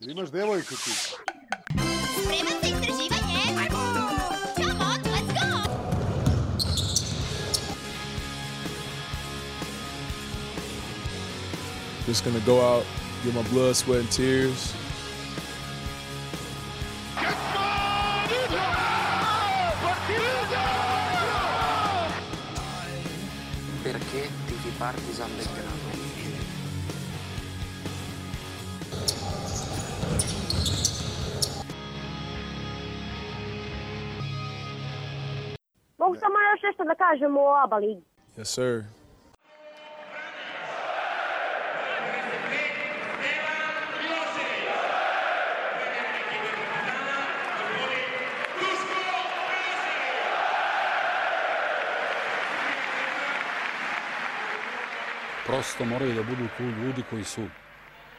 Jel imaš devojku ti? Spreman za istraživanje? Come on, let's go! Just gonna go out, get my blood, sweat, and tears. Perché tifi Partizan Belgrado? Mogu još nešto da kažem o ABA ligi. Yes, sir. Prosto moraju da budu tu ljudi koji su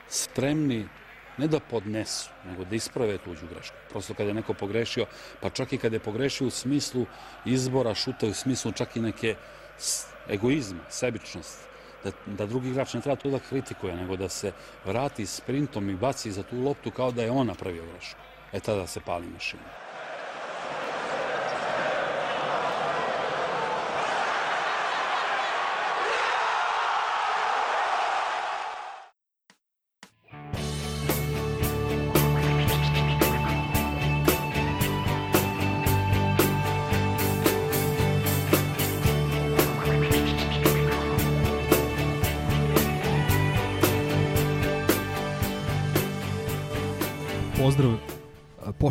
spremni ne da podnesu, nego da isprave tuđu grešku. Prosto kada je neko pogrešio, pa čak i kada je pogrešio u smislu izbora šuta, u smislu čak i neke egoizma, sebičnost, da, da drugi igrač ne treba to da kritikuje, nego da se vrati sprintom i baci za tu loptu kao da je on napravio grešku. E tada se pali mašina.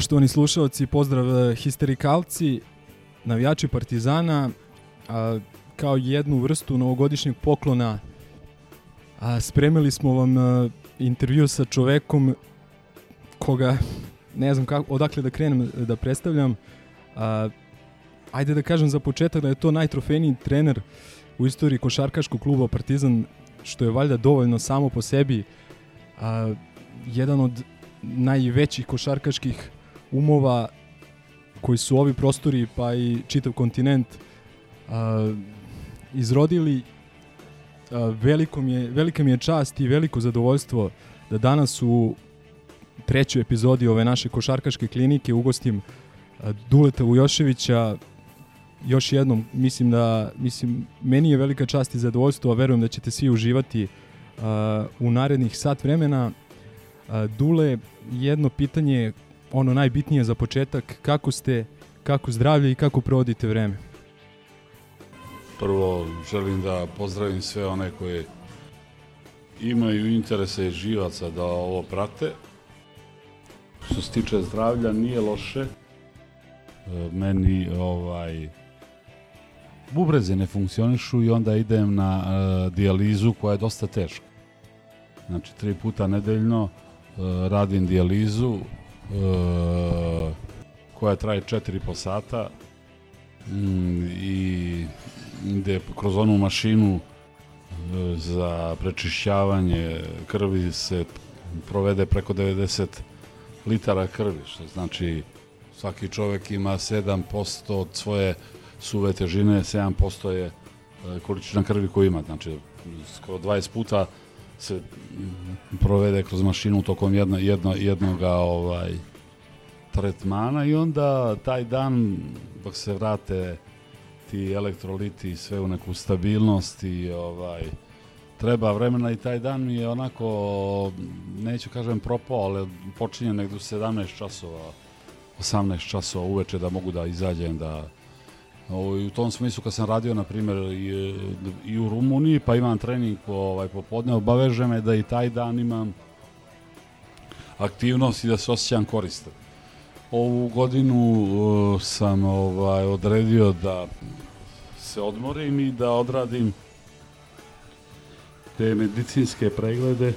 Poštovani slušalci, pozdrav e, histerikalci, navijači Partizana, a, kao jednu vrstu novogodišnjeg poklona a, spremili smo vam a, intervju sa čovekom koga ne znam kako, odakle da krenem e, da predstavljam. A, ajde da kažem za početak da je to najtrofejniji trener u istoriji košarkaškog kluba Partizan, što je valjda dovoljno samo po sebi. A, jedan od najvećih košarkaških umova koji su ovi prostori pa i čitav kontinent a, izrodili a, veliko mi je, velika mi je čast i veliko zadovoljstvo da danas u trećoj epizodi ove naše košarkaške klinike ugostim a, Duleta Vujoševića. Još jednom mislim da mislim meni je velika čast i zadovoljstvo a verujem da ćete svi uživati a, u narednih sat vremena. A, Dule, jedno pitanje, ono najbitnije za početak, kako ste, kako zdravlje i kako provodite vreme? Prvo želim da pozdravim sve one koje imaju interese živaca da ovo prate. Što se tiče zdravlja, nije loše. E, Meni ovaj bubreze ne funkcionišu i onda idem na e, dijalizu koja je dosta teška. Znači, tri puta nedeljno e, radim dijalizu e, koja traje 4,5 sata mm, i ide kroz onu mašinu e, za prečišćavanje krvi se provede preko 90 litara krvi, što znači svaki čovek ima 7% od svoje suve težine, 7% je e, količina krvi koju ima, znači skoro 20 puta se provede kroz mašinu tokom jedna, jedno, jednoga ovaj, tretmana i onda taj dan dok se vrate ti elektroliti sve u neku stabilnost i ovaj treba vremena i taj dan mi je onako neću kažem propao, ali počinje negdje u 17 časova 18 časova uveče da mogu da izađem da u tom smislu kad sam radio na primjer i, i u Rumuniji pa imam trening ovaj, popodne obaveže me da i taj dan imam aktivnost i da se osjećam koristan. Ovu godinu uh, sam ovaj, odredio da se odmorim i da odradim te medicinske preglede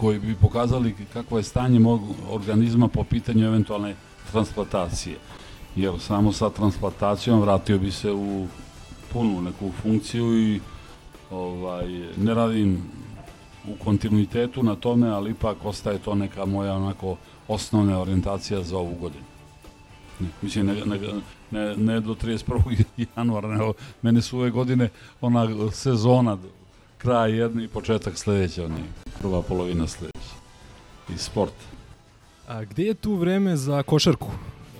koji bi pokazali kakvo je stanje mog organizma po pitanju eventualne transplantacije. Jer samo sa transplantacijom vratio bi se u punu neku funkciju i ovaj, ne radim u kontinuitetu na tome, ali ipak ostaje to neka moja onako osnovna orijentacija za ovu godinu. Ne, mislim, ne, ne, ne, ne do 31. januara, nego mene su ove godine ona sezona, kraj jedne i početak sledeće, oni, prva polovina sledeće. i sport. A gde je tu vreme za košarku?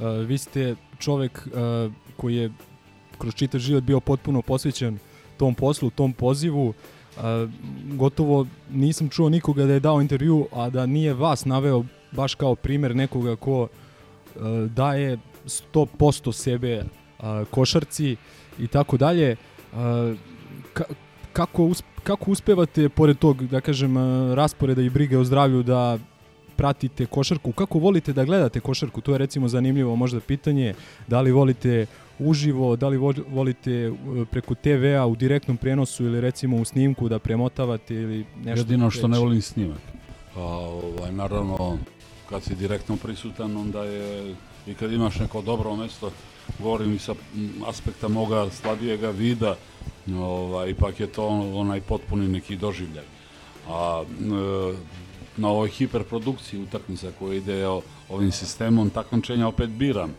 A, vi ste čovek a, koji je kroz čitav život bio potpuno posvećen tom poslu, tom pozivu. A, gotovo nisam čuo nikoga da je dao intervju, a da nije vas naveo baš kao primer nekoga ko a, daje 100% sebe a, košarci i tako dalje. Ka, kako, us, kako uspevate, pored tog, da kažem, a, rasporeda i brige o zdravlju, da pratite košarku, kako volite da gledate košarku? To je recimo zanimljivo možda pitanje, da li volite uživo, da li vo- volite e, preko TV-a u direktnom prenosu ili recimo u snimku da premotavate ili nešto Jedino što ne volim snimak. Pa, ovaj, naravno, kad si direktno prisutan, onda je, i kad imaš neko dobro mesto, govorim i sa aspekta moga slabijega vida, ovaj, ipak je to on- onaj potpuni neki doživljaj. A e, na ovoj hiperprodukciji utakmica koja ide ovim sistemom takmičenja opet biram.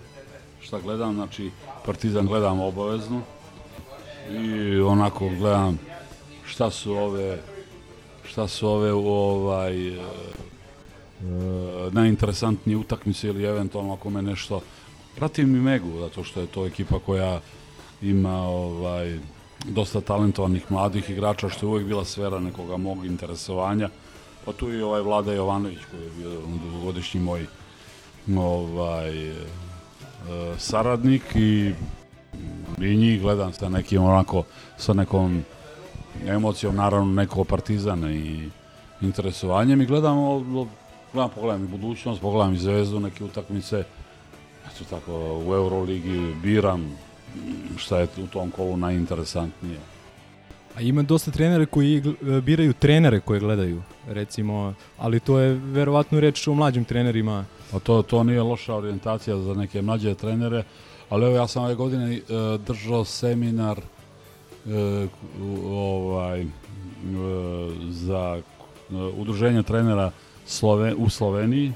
Šta gledam, znači Partizan gledam obavezno i onako gledam šta su ove šta su ove ovaj e, e, najinteresantnije utakmice ili eventualno ako me nešto pratim i Megu zato što je to ekipa koja ima ovaj dosta talentovanih mladih igrača što je uvek bila sfera nekoga mog interesovanja pa tu i ovaj Vlada Jovanović koji je bio dugogodišnji moj ovaj e, saradnik i i njih gledam sa nekim onako sa nekom emocijom naravno neko partizana i interesovanjem i gledam, gledam pogledam i budućnost, pogledam i zvezdu, neke utakmice eto tako u Euroligi biram šta je u tom kolu najinteresantnije. A ima dosta trenera koji gl- biraju trenere koje gledaju, recimo, ali to je verovatno reč o mlađim trenerima. Pa to, to nije loša orijentacija za neke mlađe trenere, ali evo ja sam ove godine e, držao seminar e, ovaj, e, za e, udruženje trenera Slove, u Sloveniji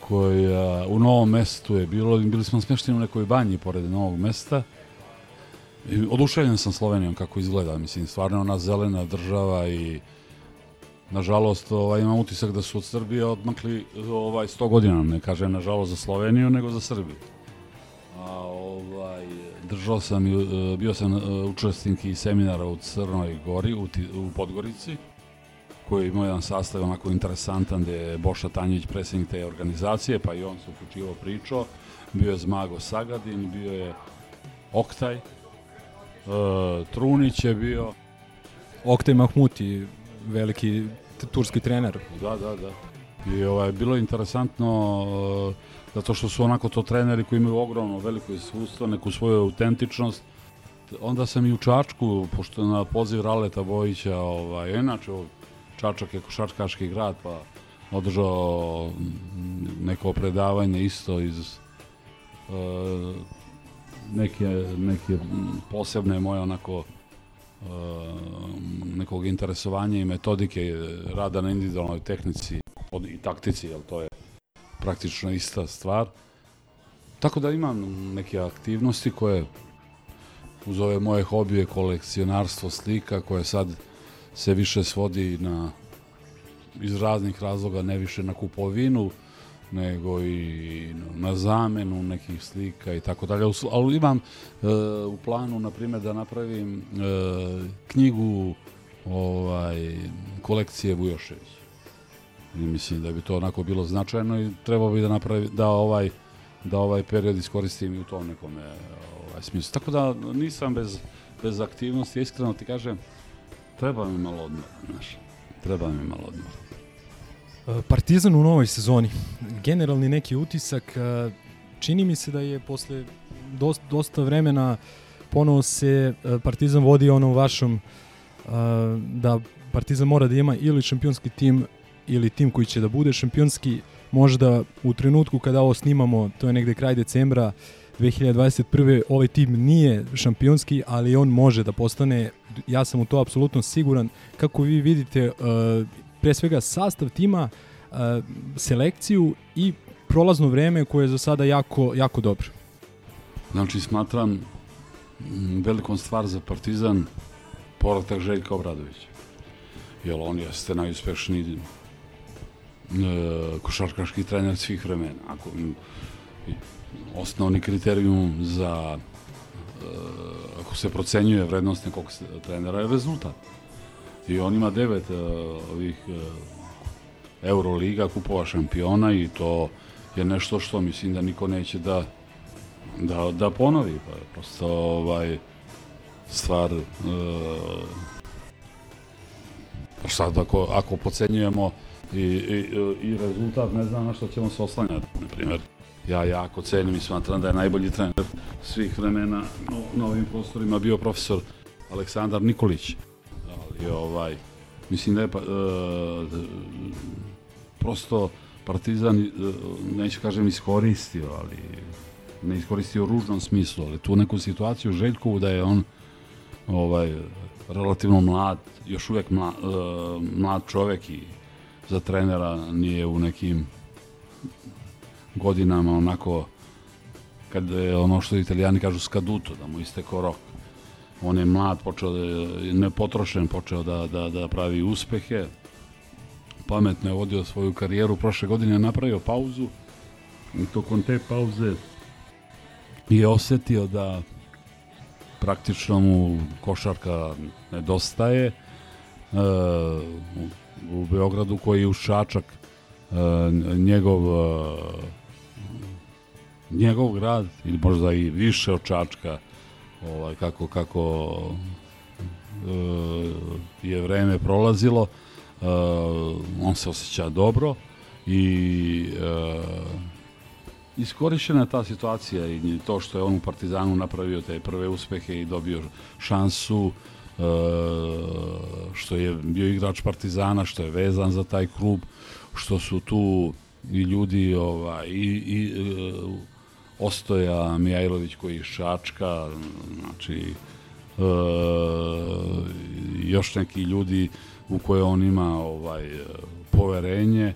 koja u Novom mestu je bilo, bili smo smešteni u nekoj banji pored Novog mesta oduševljen sam Slovenijom kako izgleda, mislim, stvarno je ona zelena država i nažalost ovaj, imam utisak da su od Srbije odmakli ovaj, 100 godina, ne kažem nažalost za Sloveniju, nego za Srbiju. A, ovaj, držao sam, e, bio sam e, učesnik i seminara u Crnoj Gori, u, u Podgorici, koji ima jedan sastav onako interesantan gde je Boša Tanjić predsjednik te organizacije, pa i on se uključivo pričao. Bio je Zmago Sagadin, bio je Oktaj, Trunić je bio, Oktay Mahmuti, veliki turski trener. Da, da, da. I ovaj, bilo je interesantno uh, zato što su onako to treneri koji imaju ogromno veliko iskustvo, neku svoju autentičnost. Onda sam i u Čačku, pošto na poziv Raleta Bojića, ovaj, inače Čačak je košarkaški grad, pa održao neko predavanje isto iz uh, neke, neke posebne moje onako uh, nekog interesovanja i metodike rada na individualnoj tehnici i taktici, jer to je praktično ista stvar. Tako da imam neke aktivnosti koje uz ove moje hobije, kolekcionarstvo slika, koje sad se više svodi na iz raznih razloga, ne više na kupovinu, nego i na zamenu nekih slika i tako dalje. Ali imam e, u planu, na primjer, da napravim e, knjigu ovaj, kolekcije Vujošević. I mislim da bi to onako bilo značajno i trebao bi da napravi, da ovaj da ovaj period iskoristim i u tom nekom ovaj, smislu. Tako da nisam bez, bez aktivnosti, iskreno ti kažem, treba mi malo odmora, znaš. Treba mi malo odmora. Partizan u novoj sezoni. Generalni neki utisak, čini mi se da je posle dosta, dosta vremena ponovo se Partizan vodi onom vašom da Partizan mora da ima ili šampionski tim ili tim koji će da bude šampionski možda u trenutku kada ovo snimamo, to je negde kraj decembra 2021. ovaj tim nije šampionski, ali on može da postane, ja sam u to apsolutno siguran. Kako vi vidite, pre svega sastav tima, e, selekciju i prolazno vreme koje je za sada jako, jako dobro. Znači, smatram mm, velikom stvar za Partizan povratak Željka Obradovića. Jer on jeste najuspešniji košarkaški trener svih vremena. Ako, osnovni kriterijum za e, ako se procenjuje vrednost nekog trenera je rezultat. I on ima devet e, ovih e, Euroliga, kupova šampiona i to je nešto što mislim da niko neće da da, da ponovi. Pa je prosto ovaj, stvar e, pa sad ako, ako pocenjujemo i, i, i rezultat, ne znam na što ćemo se oslanjati. Na primjer, ja jako cenim i smatram da je najbolji trener svih vremena na, na ovim prostorima bio profesor Aleksandar Nikolić. Ali ovaj, mislim da je pa, e, prosto Partizan, e, neću kažem iskoristio, ali ne iskoristio u ružnom smislu, ali tu neku situaciju Željkovu da je on ovaj relativno mlad, još uvek mlad, mlad čovek i za trenera nije u nekim godinama onako kad je ono što italijani kažu skaduto, da mu istekao rok. On je mlad, počeo da je nepotrošen, počeo da, da, da pravi uspehe. Pametno je vodio svoju karijeru. Prošle godine je napravio pauzu i tokom te pauze je osetio da praktično mu košarka nedostaje. E, u, u Beogradu koji je uz Čačak e, njegov e, njegov grad ili možda i više od Čačka ovaj, kako, kako e, je vreme prolazilo e, on se osjeća dobro i e, iskorišćena ta situacija i to što je on u Partizanu napravio te prve uspehe i dobio šansu što je bio igrač Partizana, što je vezan za taj klub, što su tu i ljudi ovaj, i, i Ostoja Mijajlović koji je iz Čačka, znači e, još neki ljudi u koje on ima ovaj poverenje.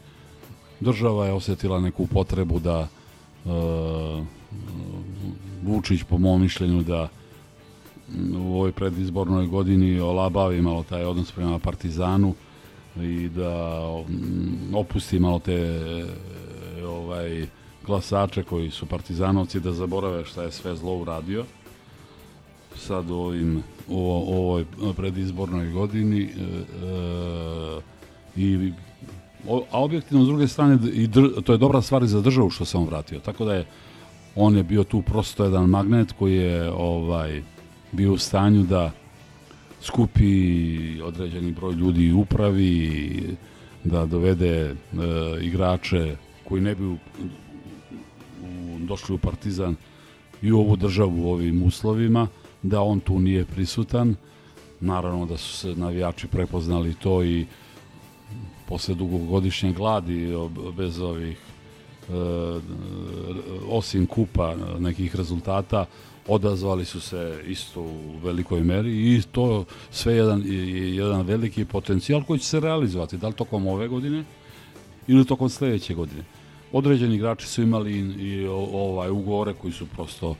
Država je osetila neku potrebu da e, Vučić po mom mišljenju da u ovoj predizbornoj godini olabavi malo taj odnos prema Partizanu i da mm, opusti malo te e, ovaj glasače koji su partizanovci da zaborave šta je sve zlo uradio. Sad u ovim u, ovoj predizbornoj godini e, e, i o, a objektivno s druge strane i dr, to je dobra stvar i za državu što se on vratio tako da je on je bio tu prosto jedan magnet koji je ovaj bio u stanju da skupi određeni broj ljudi u upravi da dovede e, igrače koji ne bi došli u Partizan i u ovu državu u ovim uslovima da on tu nije prisutan naravno da su se navijači prepoznali to i posle dugogodišnje gladi bez ovih e, osim kupa nekih rezultata odazvali su se isto u velikoj meri i to sve jedan, je jedan veliki potencijal koji će se realizovati da li tokom ove godine ili tokom sledeće godine. Određeni igrači su imali i, ovaj ugovore koji su prosto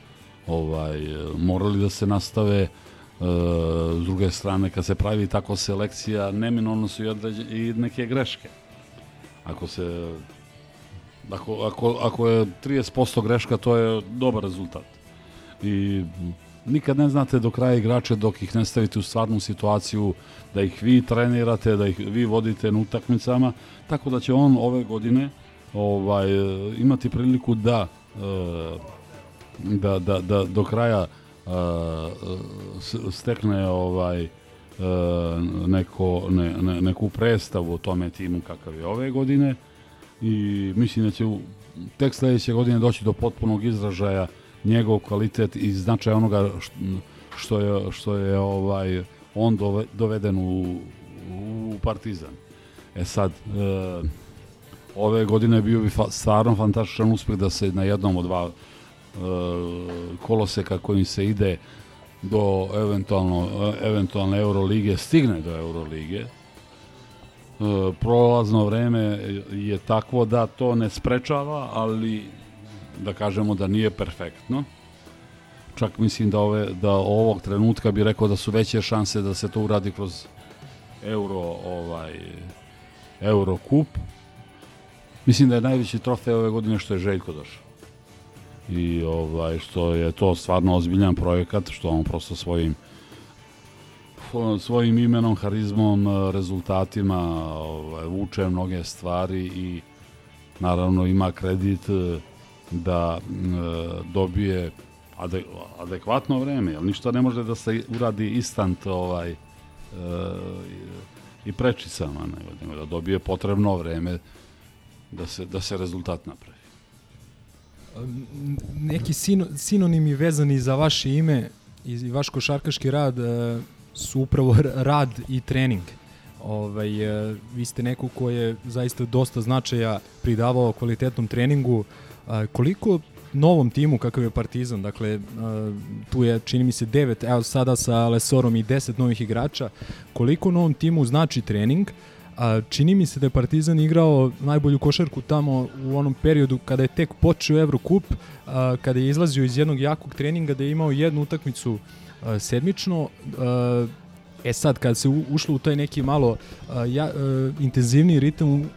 ovaj morali da se nastave e, s druge strane kad se pravi tako selekcija neminovno su i, određe, i neke greške. Ako se ako, ako, ako je 30% greška to je dobar rezultat. I nikad ne znate do kraja igrače dok ih ne stavite u stvarnu situaciju da ih vi trenirate, da ih vi vodite na utakmicama, tako da će on ove godine ovaj e, imati priliku da e, da, da, da do kraja e, stekne ovaj neko, ne, ne, neku predstavu o tome timu kakav je ove godine i mislim da će u, tek sledeće godine doći do potpunog izražaja njegov kvalitet i značaj onoga što je, što je ovaj on dove- doveden u, u Partizan. E sad, e, ove godine bio bi fa, stvarno fantastičan uspeh da se na jednom od dva e, koloseka kojim se ide do eventualno, eventualne Eurolige stigne do Eurolige. E, prolazno vreme je takvo da to ne sprečava, ali da kažemo da nije perfektno. Čak mislim da ove da ovog trenutka bi rekao da su veće šanse da se to uradi kroz euro ovaj euro kup Mislim da je najveći trofej ove godine što je Željko došao. I ovaj, što je to stvarno ozbiljan projekat, što on prosto svojim svojim imenom, harizmom, rezultatima ovaj, vuče mnoge stvari i naravno ima kredit e, da e, dobije ade, adekvatno vreme, jer ništa ne može da se uradi instant ovaj, e, i prečicama, nego, nego da dobije potrebno vreme da se, da se rezultat napravi. Neki sino, sinonimi vezani za vaše ime i vaš košarkaški rad e, su upravo rad i trening. Ovaj, e, vi ste neko ko je zaista dosta značaja pridavao kvalitetnom treningu. Koliko novom timu kakav je Partizan, dakle a, tu je čini mi se devet, evo sada sa Lesorom i 10 novih igrača, koliko novom timu znači trening, A, čini mi se da je Partizan igrao najbolju košarku tamo u onom periodu kada je tek počeo Evrokup, a, kada je izlazio iz jednog jakog treninga da je imao jednu utakmicu a, sedmično. A, e sad, kada se u- ušlo u taj neki malo a, ja, a, intenzivniji ritam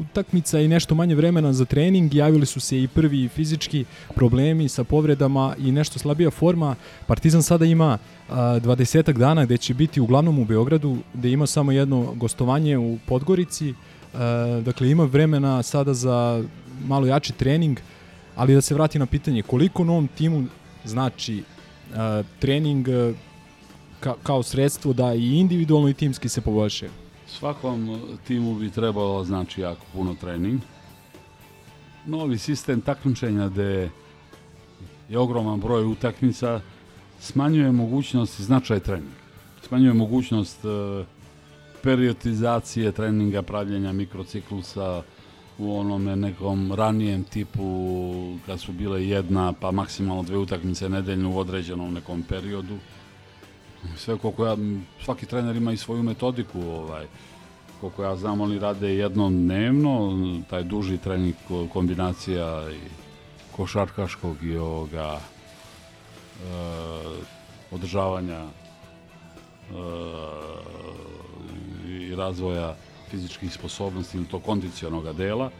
utakmica i nešto manje vremena za trening, javili su se i prvi fizički problemi sa povredama i nešto slabija forma. Partizan sada ima a, 20 dana gde će biti uglavnom u Beogradu, gde ima samo jedno gostovanje u Podgorici. A, dakle, ima vremena sada za malo jači trening, ali da se vrati na pitanje koliko novom timu znači a, trening ka, kao sredstvo da i individualno i timski se poboljšaju. Svakom timu bi trebalo znači jako puno trening. Novi sistem takmičenja gde je ogroman broj utakmica smanjuje mogućnost i značaj treninga. Smanjuje mogućnost e, periodizacije treninga, pravljenja mikrociklusa u onome nekom ranijem tipu kad su bile jedna pa maksimalno dve utakmice nedeljno u određenom nekom periodu. Sve koliko ja, svaki trener ima i svoju metodiku, ovaj, koliko ja znam oni rade jednom dnevno, taj duži trening ko- kombinacija i košarkaškog i ovoga e, održavanja e, i razvoja fizičkih sposobnosti ili to kondicionog dela.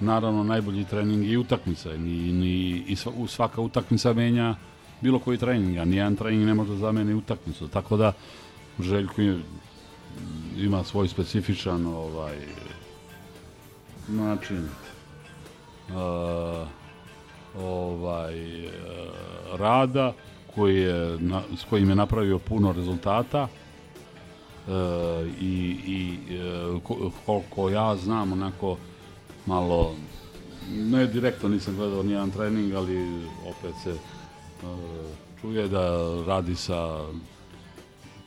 Naravno, najbolji trening i utakmica. I sva- u- svaka utakmica menja bilo koji trening, a nijedan trening ne može zameni utakmicu. Tako da Željko ima svoj specifičan ovaj način uh, ovaj uh, rada koji je na, s kojim je napravio puno rezultata uh, i, i uh, ko- koliko ja znam onako malo ne direktno nisam gledao nijedan trening ali opet se čuje da radi sa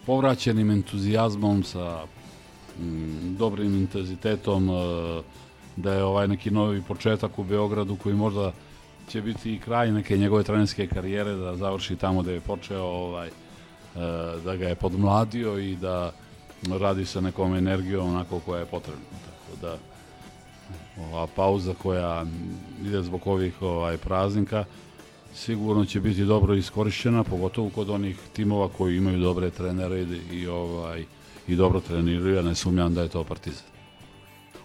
povraćenim entuzijazmom, sa mm, dobrim intenzitetom, e, da je ovaj neki novi početak u Beogradu koji možda će biti i kraj neke njegove trenerske karijere, da završi tamo da je počeo, ovaj, e, da ga je podmladio i da radi sa nekom energijom onako koja je potrebna. Tako da ova pauza koja ide zbog ovih ovaj praznika sigurno će biti dobro iskorišćena, pogotovo kod onih timova koji imaju dobre trenere i, i ovaj i dobro treniraju, ja ne sumnjam da je to Partizan.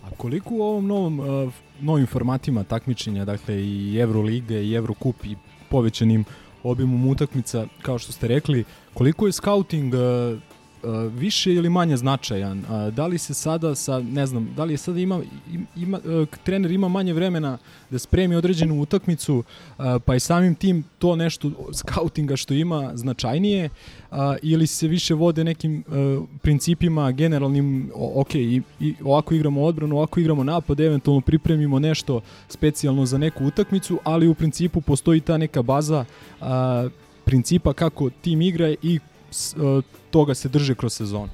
A koliko u ovom novom, uh, novim formatima takmičenja, dakle i Euroliga i Eurocup i povećanim obimom utakmica, kao što ste rekli, koliko je scouting uh, više ili manje značajan? Da li se sada sa, ne znam, da li je sada ima, im- ima uh, trener ima manje vremena da spremi određenu utakmicu, uh, pa je samim tim to nešto scoutinga što ima značajnije, ili se više vode nekim principima generalnim, ok, i, i ovako igramo odbranu, ovako igramo napad, eventualno pripremimo nešto specijalno za neku utakmicu, ali u principu postoji ta neka baza principa kako tim igra i toga se drže kroz sezonu.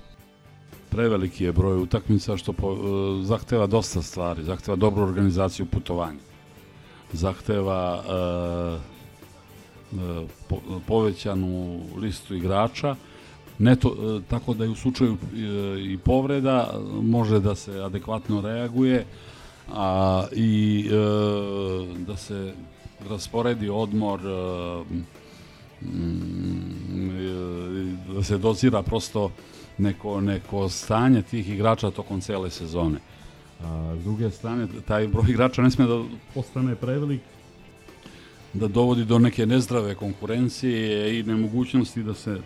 Preveliki je broj utakmica što po, e, zahteva dosta stvari, zahteva dobru organizaciju putovanja. Zahteva e, e, po, povećanu listu igrača, ne to, e, tako da i u slučaju e, i povreda može da se adekvatno reaguje a i e, da se rasporedi odmor e, da se dozira prosto neko, neko stanje tih igrača tokom cele sezone. A s druge strane, taj broj igrača ne sme da postane prevelik, da dovodi do neke nezdrave konkurencije i nemogućnosti da se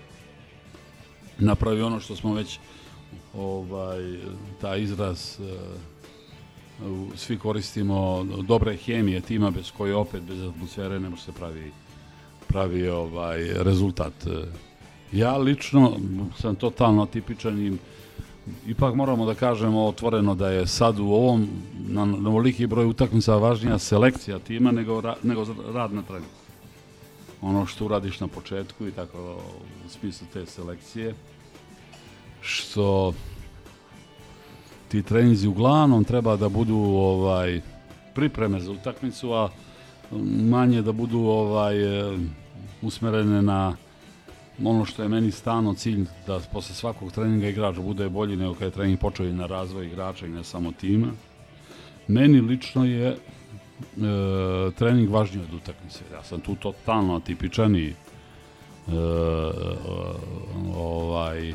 napravi ono što smo već ovaj, taj izraz e, svi koristimo dobre hemije tima bez koje opet bez atmosfere ne može se pravi pravi ovaj rezultat. Ja lično sam totalno atipičan i ipak moramo da kažemo otvoreno da je sad u ovom na, na ovoliki broj utakmica važnija selekcija tima nego, ra, nego rad na treningu. Ono što uradiš na početku i tako u smislu te selekcije što ti treninzi uglavnom treba da budu ovaj pripreme za utakmicu, a manje da budu ovaj e, usmerene na ono što je meni stalno cilj da posle svakog treninga igrač bude bolji nego kada je trening počeo i na razvoj igrača i ne samo tima. Meni lično je e, trening važniji od utakmice. Ja sam tu totalno atipičan i e, ovaj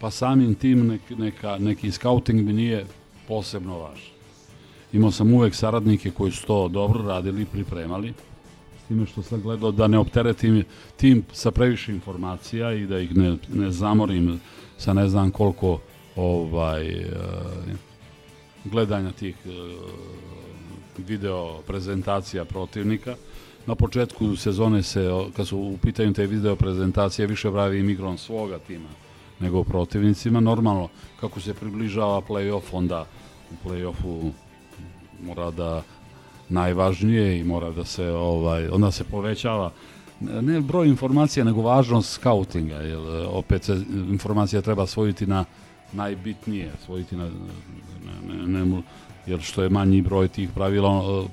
pa samim tim nek, neka, neki scouting mi nije posebno važan. Imao sam uvek saradnike koji su to dobro radili, pripremali, s time što sam gledao da ne opteretim tim sa previše informacija i da ih ne, ne zamorim sa ne znam koliko ovaj e, gledanja tih e, video prezentacija protivnika. Na početku sezone se, kad su u pitanju te video prezentacije, više pravi migron svoga tima nego protivnicima. Normalno, kako se približava play-off, onda u play-offu mora da najvažnije i mora da se ovaj onda se povećava ne broj informacija nego važnost skautinga jer opet se informacija treba svojiti na najbitnije svojiti na ne, ne, ne, jer što je manji broj tih pravila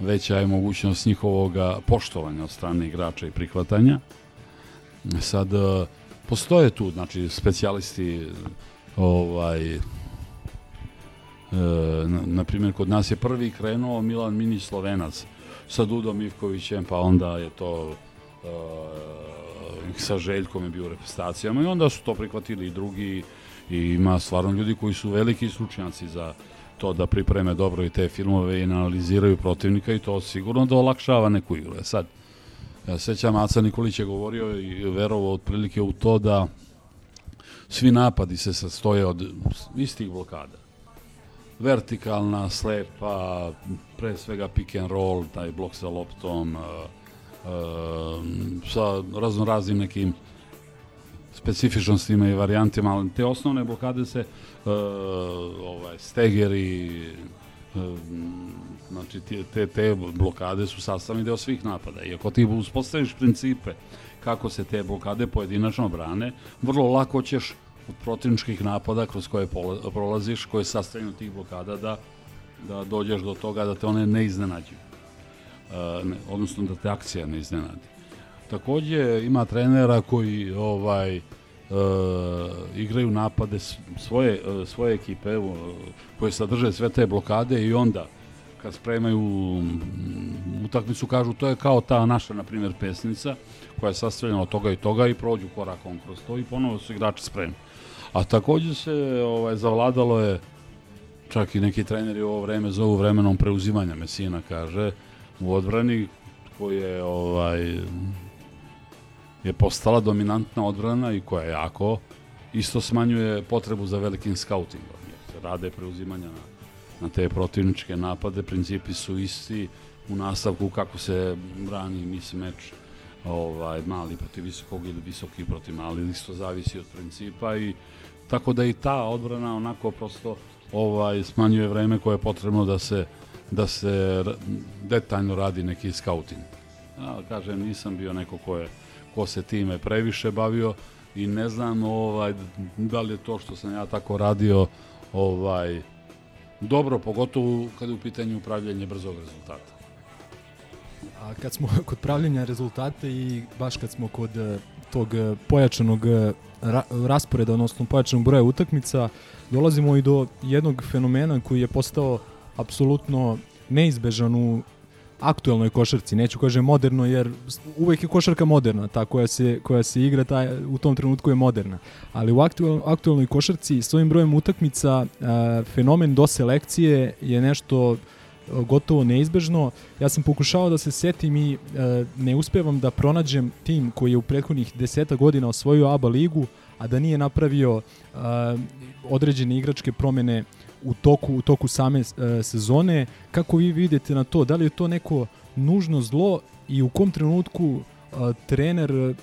veća je mogućnost njihovog poštovanja od strane igrača i prihvatanja. Sad e, postoje tu znači specijalisti ovaj na, na primjer, kod nas je prvi krenuo Milan Minić Slovenac sa Dudom Ivkovićem, pa onda je to e, sa Željkom je bio u reprezentacijama i onda su to prihvatili i drugi i ima stvarno ljudi koji su veliki stručnjaci za to da pripreme dobro i te filmove i analiziraju protivnika i to sigurno da olakšava neku igru. E sad, ja se sećam, Aca Nikolić je govorio i verovao otprilike u to da svi napadi se sastoje od istih blokada vertikalna, slepa, pre svega pick and roll, taj blok sa loptom, uh, uh, sa raznoraznim nekim specifičnostima i varijantima, ali te osnovne blokade se uh, ovaj, stegeri, znači te, te, te blokade su sastavni deo svih napada. I ako ti uspostaviš principe kako se te blokade pojedinačno brane, vrlo lako ćeš od protivničkih napada kroz koje prolaziš, koje je sastavljeno tih blokada, da, da dođeš do toga da te one ne iznenađuju. E, odnosno da te akcija ne iznenadi. Takođe ima trenera koji ovaj e, igraju napade svoje, e, svoje ekipe e, koje sadrže sve te blokade i onda kad spremaju mm, utakmicu kažu to je kao ta naša na primjer pesnica koja je sastavljena od toga i toga i prođu korakom kroz to i ponovo su igrači spremni. A takođe se ovaj zavladalo je čak i neki treneri u ovo vreme zovu vremenom preuzimanja Mesina kaže u odbrani koji je ovaj je postala dominantna odbrana i koja jako isto smanjuje potrebu za velikim skautingom. Jer rade preuzimanja na, na te protivničke napade, principi su isti u nastavku kako se brani mismatch ovaj, mali protiv visokog ili visoki protiv mali, isto zavisi od principa i tako da i ta odbrana onako prosto ovaj smanjuje vreme koje je potrebno da se da se detaljno radi neki scouting. Ja kažem nisam bio neko ko je ko se time previše bavio i ne znam ovaj da li je to što sam ja tako radio ovaj dobro pogotovo kada je u pitanju upravljanje brzog rezultata. A kad smo kod pravljenja rezultata i baš kad smo kod e, tog e, pojačanog e, ra rasporeda, odnosno pojačanog broja utakmica, dolazimo i do jednog fenomena koji je postao apsolutno neizbežan u aktuelnoj košarci, neću kažem moderno jer uvek je košarka moderna, ta koja se, koja se igra ta, u tom trenutku je moderna. Ali u aktuel, aktuelnoj košarci s ovim brojem utakmica a, fenomen do selekcije je nešto gotovo neizbežno. Ja sam pokušao da se setim i a, ne uspevam da pronađem tim koji je u prethodnih deseta godina osvojio ABA ligu, a da nije napravio a, određene igračke promene u toku, u toku same e, sezone. Kako vi vidite na to? Da li je to neko nužno zlo i u kom trenutku e, trener e,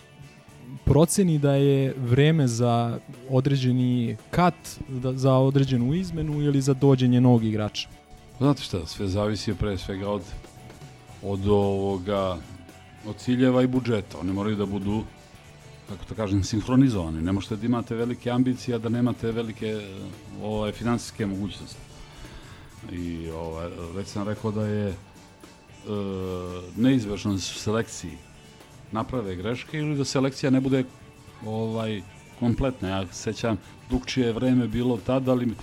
proceni da je vreme za određeni kat, da, za određenu izmenu ili za dođenje novog igrača? Znate šta, sve zavisi pre svega od, od ovoga, od ciljeva i budžeta. Oni moraju da budu, kako to kažem, sinhronizovani. Ne možete da imate velike ambicije, a da nemate velike ovaj, finansijske mogućnosti. I ovaj, već sam rekao da je e, neizvršno da su selekciji naprave greške ili da selekcija ne bude ovaj kompletna. Ja se sećam, dugčije je vreme bilo tada, ali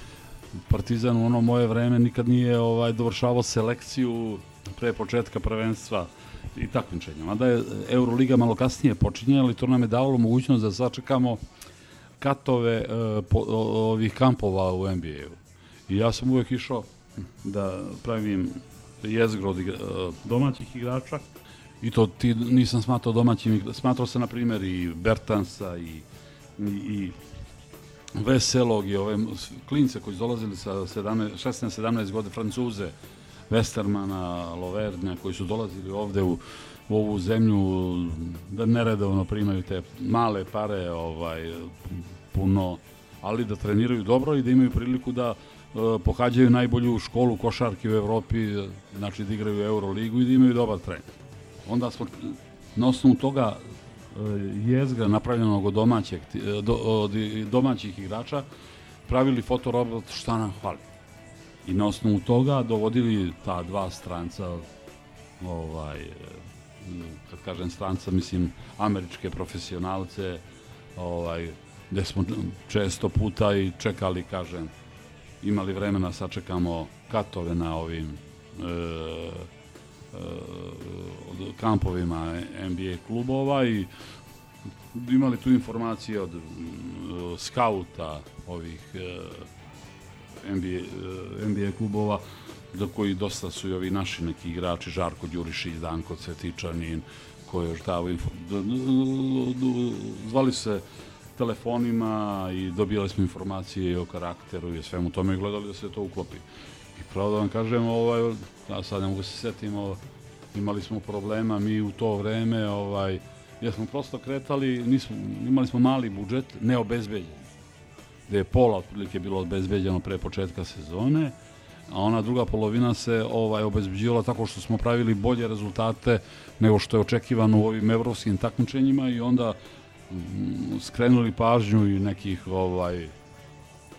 Partizan u ono moje vreme nikad nije ovaj dovršavao selekciju pre početka prvenstva i takmičenja. Mada je Euroliga malo kasnije počinje, ali to nam je davalo mogućnost da sačekamo katove e, po, ovih kampova u NBA-u. I ja sam uvek išao da pravim jezgro od igra, e, domaćih igrača i to ti nisam smatrao domaćim, igra- smatrao sam na primjer i Bertansa i, i, i Veselog i ove klince koji su dolazili sa 17, 16-17 godina, Francuze, Westermana, Lovernja, koji su dolazili ovde u, u ovu zemlju da neredovno primaju te male pare, ovaj, puno, ali da treniraju dobro i da imaju priliku da e, pohađaju najbolju školu košarke u Evropi, znači da igraju Euroligu i da imaju dobar trening. Onda smo na osnovu toga jezgra napravljenog od domaćeg, e, do, od domaćih igrača pravili fotorobot šta nam hvali. I na osnovu toga dovodili ta dva stranca ovaj e, kad kažem stranca mislim američke profesionalce ovaj gde smo često puta i čekali kažem imali vremena sačekamo katove na ovim e, e, kampovima NBA klubova i imali tu informacije od mm, skauta ovih e, NBA, e, NBA klubova za koji dosta su i ovi naši neki igrači Žarko Đurišić, Danko Cvetičanin koji d- d- zvali se telefonima i dobijali smo informacije o karakteru i svemu tome i gledali da se to uklopi. I pravo da vam kažem, ovaj, ja sad ne mogu se setim, ovaj, imali smo problema mi u to vreme, ovaj, jer smo prosto kretali, nismo, imali smo mali budžet, neobezbeđen, gde je pola otprilike bilo obezbeđeno pre početka sezone, a ona druga polovina se ovaj obezbeđivala tako što smo pravili bolje rezultate nego što je očekivano u ovim evropskim takmičenjima i onda mm, skrenuli pažnju i nekih ovaj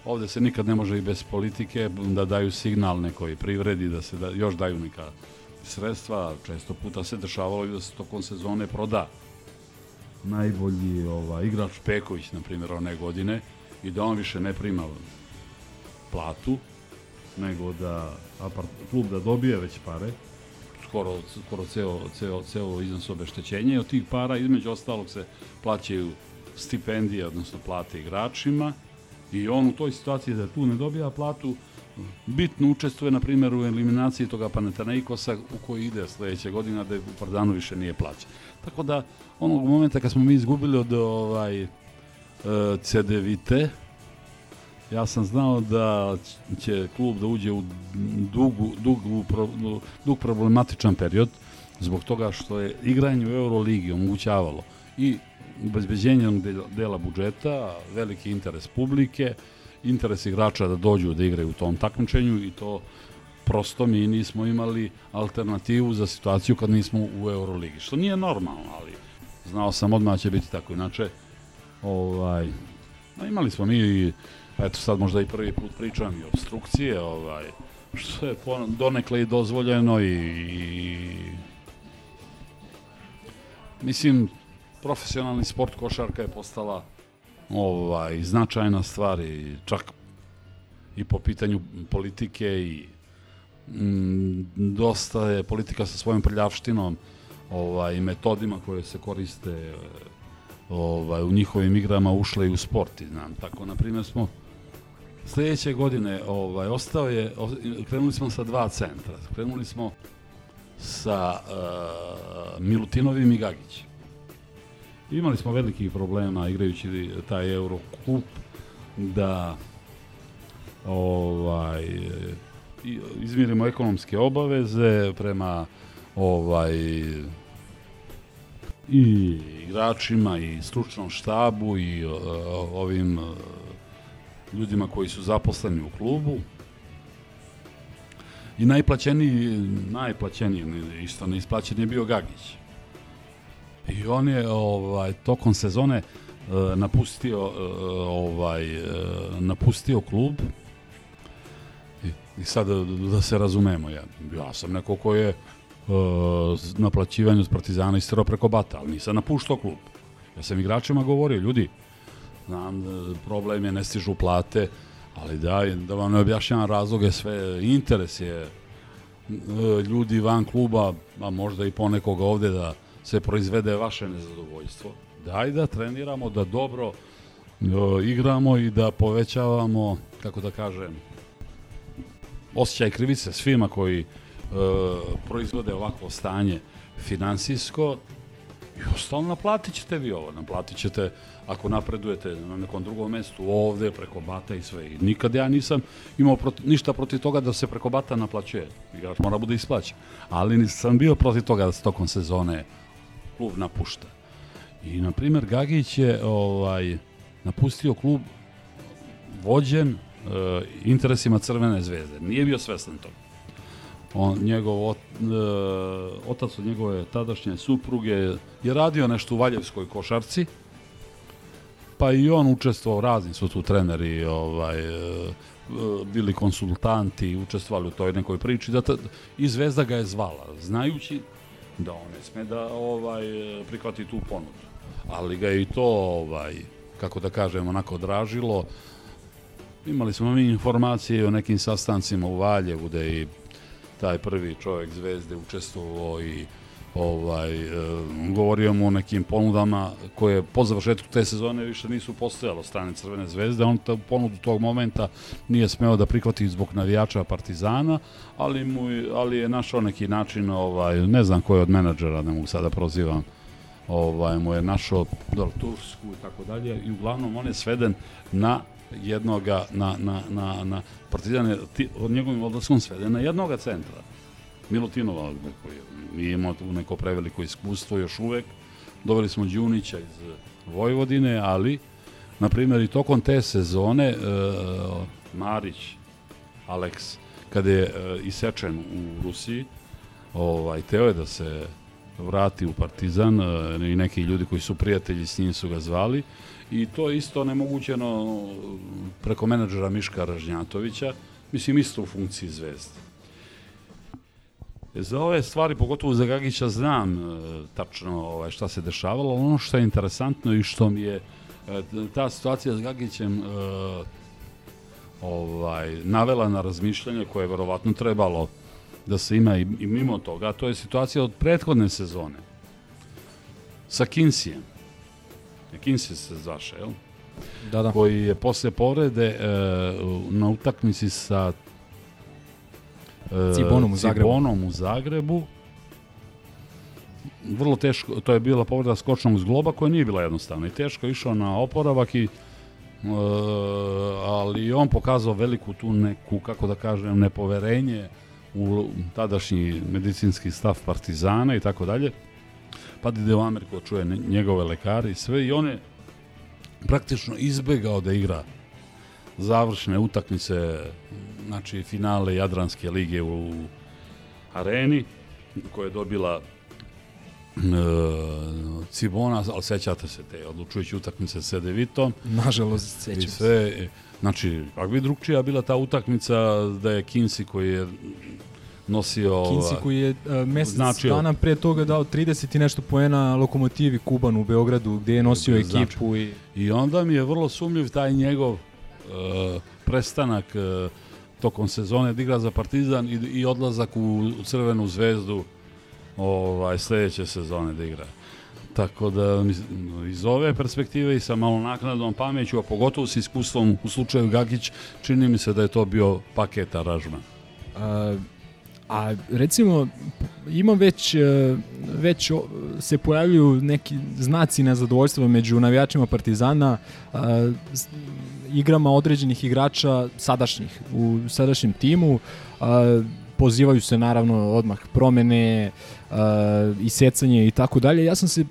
ovde se nikad ne može i bez politike da daju signal nekoj privredi da se da, još daju neka sredstva često puta se dešavalo i da se tokom sezone proda. Najbolji ovaj, igrač Peković na primjer one godine i da on više ne prima platu nego da apart, klub da dobije već pare. Skoro, skoro ceo, ceo, ceo iznos obeštećenja i od tih para između ostalog se plaćaju stipendije, odnosno plate igračima i on u toj situaciji da tu ne dobija platu bitno učestvuje na primjer u eliminaciji toga Panathinaikosa u koji ide sledeće godine da je u Pardanu više nije plaćan. Tako da onog momenta kad smo mi izgubili od ovaj e, CDVite ja sam znao da će klub da uđe u dugu, dugu, pro- dug problematičan period zbog toga što je igranje u Euroligi omogućavalo i obezbeđenje onog dela- budžeta, veliki interes publike, interes igrača da dođu da igraju u tom takmičenju i to prosto mi nismo imali alternativu za situaciju kad nismo u Euroligi, što nije normalno, ali znao sam odmah da će biti tako. Inače, ovaj, a imali smo mi eto sad možda i prvi put pričam i obstrukcije, ovaj, što je donekle i dozvoljeno i, i mislim, profesionalni sport košarka je postala ovaj, značajna stvar i čak i po pitanju politike i mm, dosta je politika sa svojom prljavštinom ovaj, metodima koje se koriste ovaj, u njihovim igrama ušle i u sport. i Znam. Tako, na primjer, smo sledeće godine ovaj, ostao je, krenuli smo sa dva centra. Krenuli smo sa uh, Milutinovim i Gagićem. Imali smo velikih problema igrajući taj Eurocup da ovaj izmirimo ekonomske obaveze prema ovaj i igračima i stručnom štabu i uh, ovim uh, ljudima koji su zaposleni u klubu. I najplaćeniji najplaćeniji isto neisplaćen je bio Gagić i on je ovaj tokom sezone uh, napustio uh, ovaj uh, napustio klub i, i sad da, da se razumemo ja, ja sam neko ko je uh, naplaćivanju s Partizana istirao preko bata, ali nisam napuštao klub. Ja sam igračima govorio, ljudi, znam, problem je, ne stižu plate, ali daj, da vam ne objašnjavam razloge, sve, interes je ljudi van kluba, a možda i ponekoga ovde da se proizvede vaše nezadovoljstvo. Daj da treniramo, da dobro e, igramo i da povećavamo, kako da kažem, osjećaj krivice svima koji e, proizvode ovakvo stanje finansijsko i ostalo naplatit ćete vi ovo, naplatit ćete ako napredujete na nekom drugom mestu ovde, preko bata i sve. I nikad ja nisam imao proti, ništa protiv toga da se preko bata naplaćuje. Igrač mora bude isplaćen. Ali nisam bio protiv toga da se tokom sezone klub napušta. I, na primjer, Gagić je ovaj, napustio klub vođen e, interesima Crvene zvezde. Nije bio svestan toga. On, njegov ot, e, otac od njegove tadašnje supruge je radio nešto u Valjevskoj košarci, pa i on učestvovao, razni su tu treneri, ovaj, e, bili konsultanti, učestvovali u toj nekoj priči, da ta, i Zvezda ga je zvala, znajući da on ne sme da ovaj, prihvati tu ponudu. Ali ga je i to, ovaj, kako da kažem, onako dražilo. Imali smo mi informacije o nekim sastancima u Valjevu da je i taj prvi čovjek Zvezde učestvovao i ovaj, e, govorio mu o nekim ponudama koje po završetku te sezone više nisu postojalo strane Crvene zvezde. On ta ponudu tog momenta nije smeo da prihvati zbog navijača Partizana, ali, mu, ali je našao neki način, ovaj, ne znam ko je od menadžera, ne mogu sada prozivam, ovaj, mu je našao dobro, Tursku i tako dalje i uglavnom on je sveden na jednoga, na, na, na, na Partizan je ti, od njegovim odlaskom sveden na jednoga centra. Milutinova, koji nije imao tu neko preveliko iskustvo još uvek. Doveli smo Đunića iz Vojvodine, ali, na primjer, i tokom te sezone e, Marić, Aleks, kada je e, isečen u Rusiji, ovaj, teo je da se vrati u Partizan e, i neki ljudi koji su prijatelji s njim su ga zvali i to je isto nemogućeno preko menadžera Miška Ražnjatovića, mislim isto u funkciji zvezde. Za ove stvari, pogotovo za Gagića, znam e, tačno ovaj, šta se dešavalo, ono što je interesantno i što mi je e, ta situacija s Gagićem e, ovaj, navela na razmišljanje koje je verovatno trebalo da se ima i, i mimo toga, a to je situacija od prethodne sezone sa Kinsijem. Kinsije se zvaše, jel? Da, da. koji je posle povrede e, na utakmici sa Cibonom u Zagrebu. Cibonom u Zagrebu vrlo teško, to je bila povreda skočnog zgloba koja nije bila jednostavna i teško je išao na oporavak i e, ali on pokazao veliku tu neku, kako da kažem, nepoverenje u tadašnji medicinski stav Partizana i tako dalje. Pa ide u Ameriku čuje njegove lekare i sve i on je praktično izbegao da igra završne utakmice, znači finale Jadranske lige u areni, koja je dobila e, Cibona, ali sećate se te odlučujuće utakmice sa Devitom Nažalost, sećam se. sve, e, znači, kako bi drugčija bila ta utakmica da je Kinsi koji je nosio... Kinsi koji je uh, mesec Značio- dana pre toga dao 30 i nešto poena lokomotivi Kuban u Beogradu gde je nosio Gde je ekipu i I onda mi je vrlo sumljiv taj njegov e, prestanak e, tokom sezone da igra za Partizan i, i odlazak u, Crvenu zvezdu ovaj, sledeće sezone da igra. Tako da iz ove perspektive i sa malo naknadnom pameću, a pogotovo sa iskustvom u slučaju Gagić, čini mi se da je to bio paket aranžman. A, a recimo ima već e, već se pojavljuju neki znaci nezadovoljstva među navijačima Partizana a, s- igrama određenih igrača sadašnjih u sadašnjem timu a, pozivaju se naravno odmah promene a, isecanje i tako dalje ja sam se e,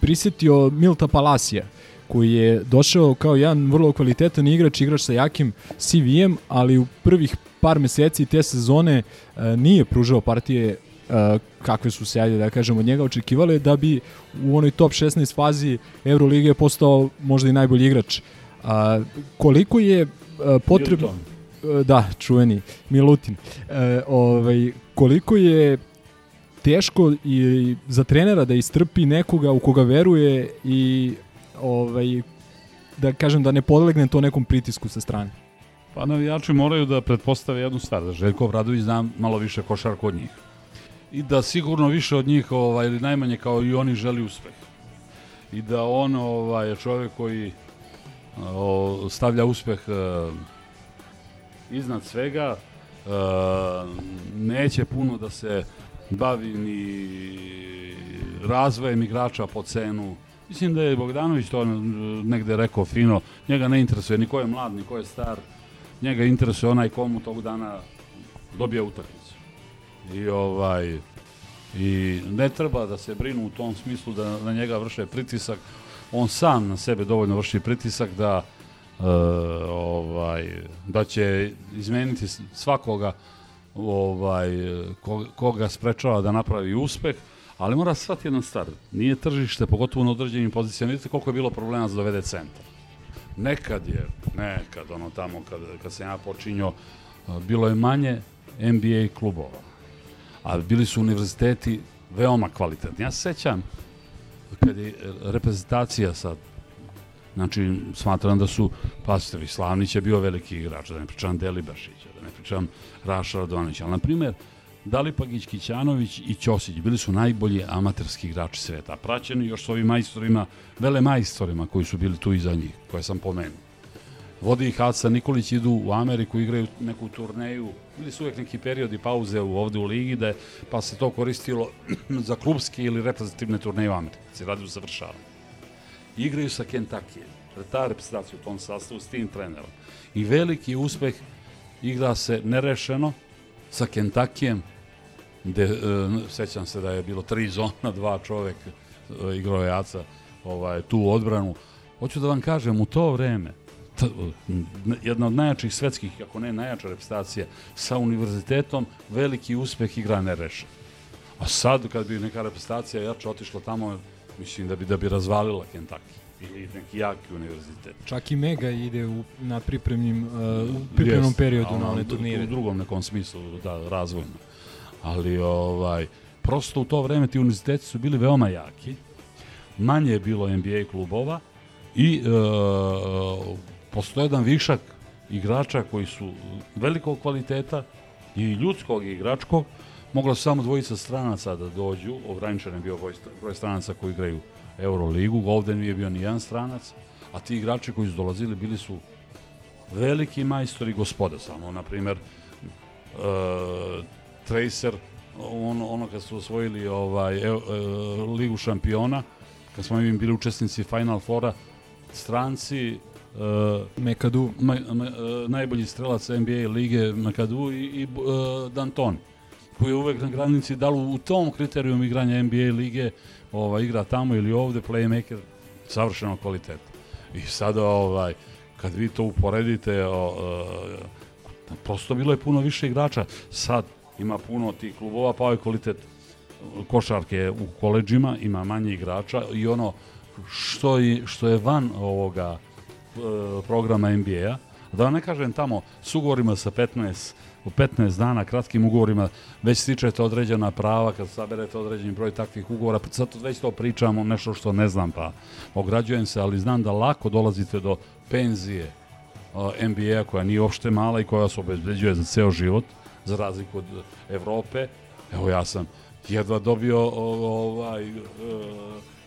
prisetio Milta Palasija koji je došao kao jedan vrlo kvalitetan igrač, igrač sa jakim CV-em, ali u prvih par meseci te sezone e, nije pružao partije kakve su se, ajde da kažemo, od njega očekivale, da bi u onoj top 16 fazi Eurolige postao možda i najbolji igrač. A, koliko je e, potrebno... E, Da, čuveni Milutin. E, ovaj, koliko je teško i za trenera da istrpi nekoga u koga veruje i ovaj, da kažem da ne podlegne to nekom pritisku sa strane. Pa navijači moraju da pretpostave jednu stvar, da Željko Obradović zna malo više košarku od njih. I da sigurno više od njih, ovaj, ili najmanje kao i oni, želi uspeh. I da on ovaj, je čovjek koji o, stavlja uspeh e, iznad svega, e, neće puno da se bavi ni razvojem igrača po cenu. Mislim da je Bogdanović to negde rekao fino, njega ne interesuje ni ko je mlad, ni ko je star, njega interesuje onaj komu tog dana dobija utakmicu. I ovaj i ne treba da se brinu u tom smislu da na njega vrše pritisak. On sam na sebe dovoljno vrši pritisak da e, ovaj da će izmeniti svakoga ovaj ko- koga sprečava da napravi uspeh, ali mora shvatiti jednu stvar. Nije tržište, pogotovo na određenim pozicijama. Vidite koliko je bilo problema da dovede centar. Nekad je, nekad ono tamo kad, kad sam ja počinjao, bilo je manje NBA klubova. A bili su univerziteti veoma kvalitetni. Ja se sećam kad je reprezentacija sad Znači, smatram da su, pastor Slavnić je bio veliki igrač, da ne pričam Delibašića, da ne pričam Raša Radonića, ali, na primjer, Dalipagić, Kićanović i Ćosić bili su najbolji amaterski igrači sveta, praćeni još s ovim majstorima, vele majstorima koji su bili tu iza njih, koje sam pomenuo. Vodi ih Aca Nikolić, idu u Ameriku, igraju neku turneju, bili su uvek neki periodi pauze u, ovde u ligi, da je, pa se to koristilo za klubske ili reprezentativne turneje u Americi, radi u završavanju igraju sa Kentucky. Ta reprezentacija u tom sastavu s tim trenerom. I veliki uspeh igra se nerešeno sa Kentuckyjem, gde, e, sećam se da je bilo tri zona, dva čovek e, igrao je Aca ovaj, tu odbranu. Hoću da vam kažem, u to vreme, jedna od najjačih svetskih, ako ne najjača reprezentacija, sa univerzitetom, veliki uspeh igra nerešeno. A sad, kad bi neka reprezentacija jače otišla tamo, mislim da bi da bi razvalila Kentucky ili neki jaki univerzitet. Čak i Mega ide u, na pripremnim, uh, u pripremnom Jest, periodu na one turnire. U drugom nekom smislu, da, razvojno. Ali, ovaj, prosto u to vreme ti univerziteti su bili veoma jaki, manje je bilo NBA klubova i e, postoje jedan višak igrača koji su velikog kvaliteta i ljudskog i igračkog, mogla su samo dvojica stranaca da dođu, ograničen je bio broj, stranaca koji igraju Euroligu, ovde nije bio ni jedan stranac, a ti igrači koji su dolazili bili su veliki majstori gospoda samo, na primer uh, Tracer ono, ono kad su osvojili ovaj, e, e, ligu šampiona kad smo im bili učesnici Final Fora stranci uh, Mekadu. ma, ma, uh, najbolji strelac NBA lige Makadu i, i uh, Danton koji je uvek na granici da li u tom kriterijum igranja NBA lige ovaj, igra tamo ili ovde playmaker savršeno kvaliteta i sada ovaj kad vi to uporedite o, o, prosto bilo je puno više igrača sad ima puno tih klubova pa ovaj kvalitet košarke u koleđima ima manje igrača i ono što je, što je van ovoga programa NBA-a, da ne kažem tamo s ugovorima sa 15 u 15 dana kratkim ugovorima već stičete određena prava kad saberete određeni broj takvih ugovora, pa sad već to pričamo nešto što ne znam pa ograđujem se, ali znam da lako dolazite do penzije NBA koja nije uopšte mala i koja se obezbeđuje za ceo život, za razliku od Evrope. Evo ja sam jedva dobio ovaj, e,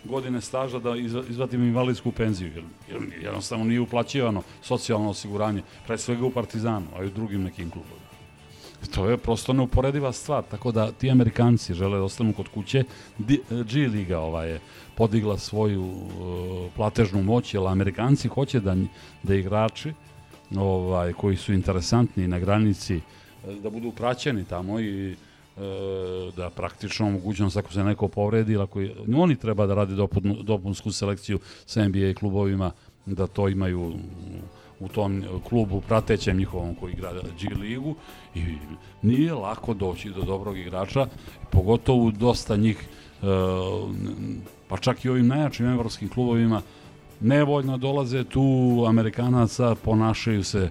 godine staža da izva- izvadim invalidsku penziju, jer, jer jednostavno nije uplaćivano socijalno osiguranje, pre svega u Partizanu, a i u drugim nekim klubovima. To je prosto neuporediva stvar, tako da ti Amerikanci žele da ostanu kod kuće. Di- G Liga ova je podigla svoju uh, platežnu moć, jer Amerikanci hoće da, da igrači ovaj, koji su interesantni na granici eh, da budu praćeni tamo i e, da praktično mogućnost ako se neko povredi ako je, oni treba da rade dopun, dopunsku selekciju sa NBA klubovima da to imaju u tom klubu pratećem njihovom koji igra G ligu. I nije lako doći do dobrog igrača, pogotovo dosta njih e, pa čak i ovim najjačim evropskim klubovima nevoljno dolaze. Tu Amerikanaca, ponašaju se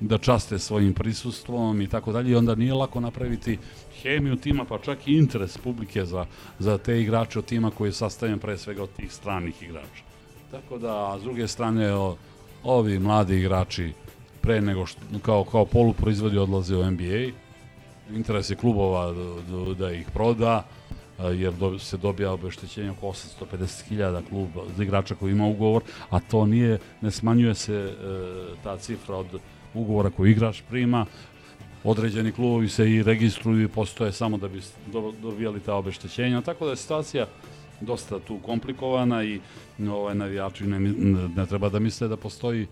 da časte svojim prisustvom i tako dalje. I onda nije lako napraviti hemiju tima pa čak i interes publike za, za te igrače od tima koji je sastavljen pre svega od tih stranih igrača. Tako da, s druge strane, o, ovi mladi igrači pre nego što, kao, kao poluproizvodi odlaze u NBA, interes je klubova da, da, ih proda, jer do, se dobija obeštećenje oko 850.000 kluba za igrača koji ima ugovor, a to nije, ne smanjuje se e, ta cifra od ugovora koji igrač prima, određeni klubovi se i registruju i postoje samo da bi dobijali ta obeštećenja, tako da je situacija dosta tu komplikovana i ovaj navijači ne, ne treba da misle da postoji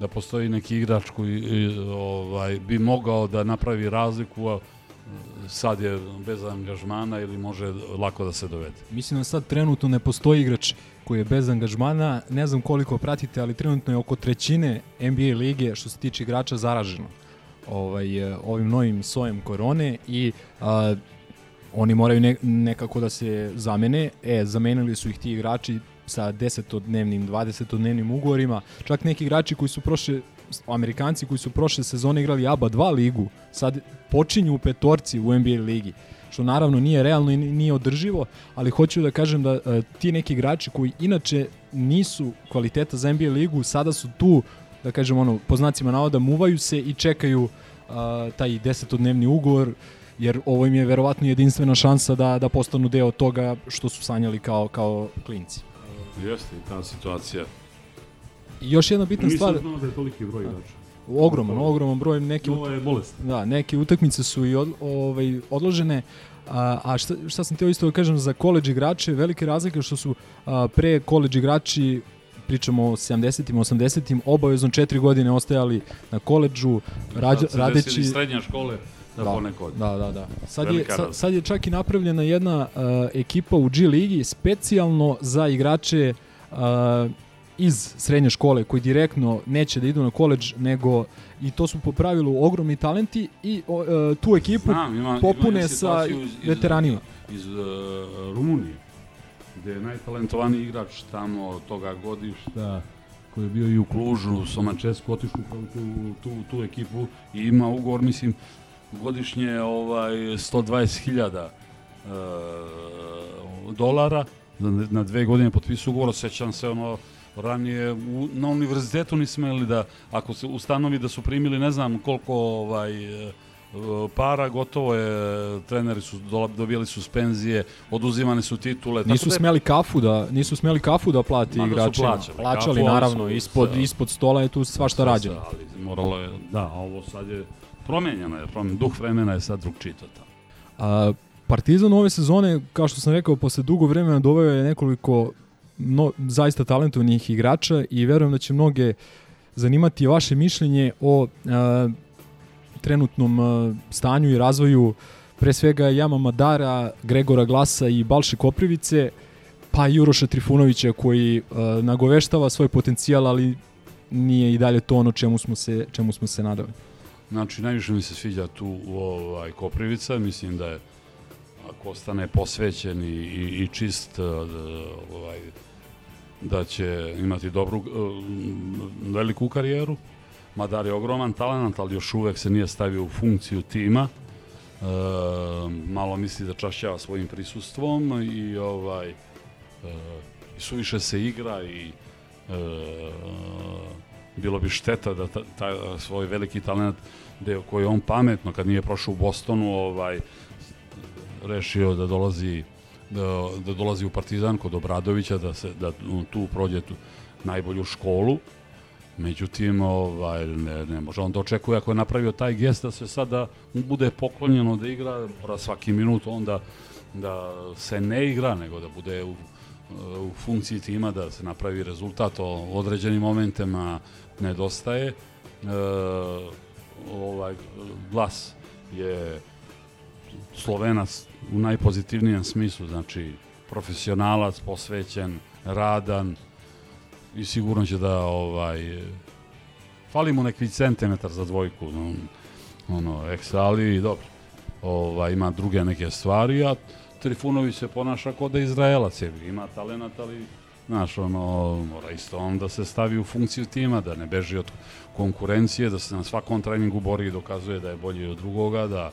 da postoji neki igrač koji ovaj bi mogao da napravi razliku a sad je bez angažmana ili može lako da se dovede. Mislim da sad trenutno ne postoji igrač koji je bez angažmana, ne znam koliko pratite, ali trenutno je oko trećine NBA lige što se tiče igrača zaraženo ovaj, e, ovim novim sojem korone i a, oni moraju ne, nekako da se zamene. E, zamenili su ih ti igrači sa 10-dnevnim, 20-dnevnim ugovorima. Čak neki igrači koji su prošle Amerikanci koji su prošle sezone igrali ABA 2 ligu, sad počinju u petorci u NBA ligi što naravno nije realno i nije održivo, ali hoću da kažem da e, ti neki igrači koji inače nisu kvaliteta za NBA ligu, sada su tu, da kažem ono, po znacima navoda, muvaju se i čekaju a, taj desetodnevni ugovor, jer ovo im je verovatno jedinstvena šansa da, da postanu deo toga što su sanjali kao, kao klinci. Jeste i ta situacija. I još jedna bitna stvar, znao da je toliki broj igrača. ogroman, ogroman broj, neke, Ovo je bolest. Da, neke utakmice su i od, ovaj, odložene, a, a šta, šta sam teo isto da kažem za koleđ igrače, velike razlike što su a, pre koleđ igrači pričamo o 70-im, 80-im, obavezno četiri godine ostajali na koleđžu, rađa, se radeći... srednja škole da, Da, ponekod. Da, da, da. Sad je, sad, sad je čak i napravljena jedna uh, ekipa u G ligi specijalno za igrače uh, iz srednje škole koji direktno neće da idu na koleđ, nego i to su po pravilu ogromni talenti i uh, tu ekipu Znam, ima, popune ima sa situaciju iz, iz, veteranima. iz uh, Rumunije, gde je najtalentovaniji igrač tamo toga godišta koji je bio i u Klužu, sa Mančesku, otišao u tu, tu, tu ekipu i ima ugovor, mislim, godišnje ovaj 120.000 uh, dolara, na, dve godine potpisao ugovor, sećam se ono, ranije u, na univerzitetu nismo imali da ako se ustanovi da su primili ne znam koliko ovaj e, para, gotovo je, treneri su dobijali suspenzije, oduzimane su titule. Nisu da smeli kafu da nisu smeli kafu da plati su igračima. plaćali plaćali kafu, naravno, su ispod sa- ispod stola je tu svašta rađeno. se, Ali moralo je, da, a ovo sad je promenjeno je, promen, duh vremena je sad drugčiji totalno. A, Partizan ove sezone, kao što sam rekao, posle dugo vremena doveo je nekoliko no, zaista talentovanih igrača i verujem da će mnoge zanimati vaše mišljenje o a, trenutnom a, stanju i razvoju pre svega Jama Madara, Gregora Glasa i Balše Koprivice, pa i Uroša Trifunovića koji a, nagoveštava svoj potencijal, ali nije i dalje to ono čemu smo se, čemu smo se nadali. Znači, najviše mi se sviđa tu ovaj, Koprivica, mislim da je ako ostane posvećen i, i, i čist, da, ovaj, da će imati dobru, veliku karijeru. Madar je ogroman talent, ali još uvek se nije stavio u funkciju tima. E, malo misli da čašćava svojim prisustvom i ovaj e, i suviše se igra i e, bilo bi šteta da ta, ta svoj veliki talent deo koji je on pametno kad nije prošao u Bostonu ovaj rešio da dolazi da, da dolazi u Partizan kod Obradovića da se da tu prođe tu najbolju školu Međutim, ovaj, ne, ne može on da ako je napravio taj gest da se sada mu bude poklonjeno da igra, mora svaki minut onda da se ne igra, nego da bude u, u funkciji tima, da se napravi rezultat o određenim momentima nedostaje. E, ovaj glas je Slovenac u najpozitivnijem smislu, znači profesionalac, posvećen, radan, i sigurno će da ovaj fali mu neki centimetar za dvojku no, ono eksali i dobro ovaj ima druge neke stvari a Trifunović se ponaša kao da Izraelac je, ima talenat ali znaš ono mora isto on da se stavi u funkciju tima da ne beži od konkurencije da se na svakom treningu bori i dokazuje da je bolji od drugoga da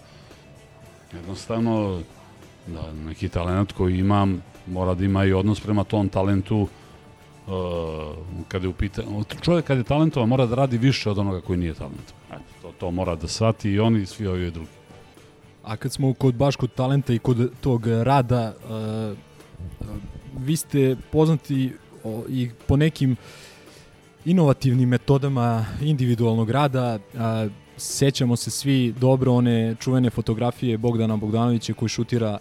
jednostavno da neki talent koji imam mora da ima i odnos prema tom talentu uh, kada je u pitanju, čovjek kad je talentovan mora da radi više od onoga koji nije talentovan. Eto, to, to mora da shvati i oni i svi ovi drugi. A kad smo kod baš kod talenta i kod tog rada, uh, vi ste poznati o, i po nekim inovativnim metodama individualnog rada, a, sećamo se svi dobro one čuvene fotografije Bogdana Bogdanovića koji šutira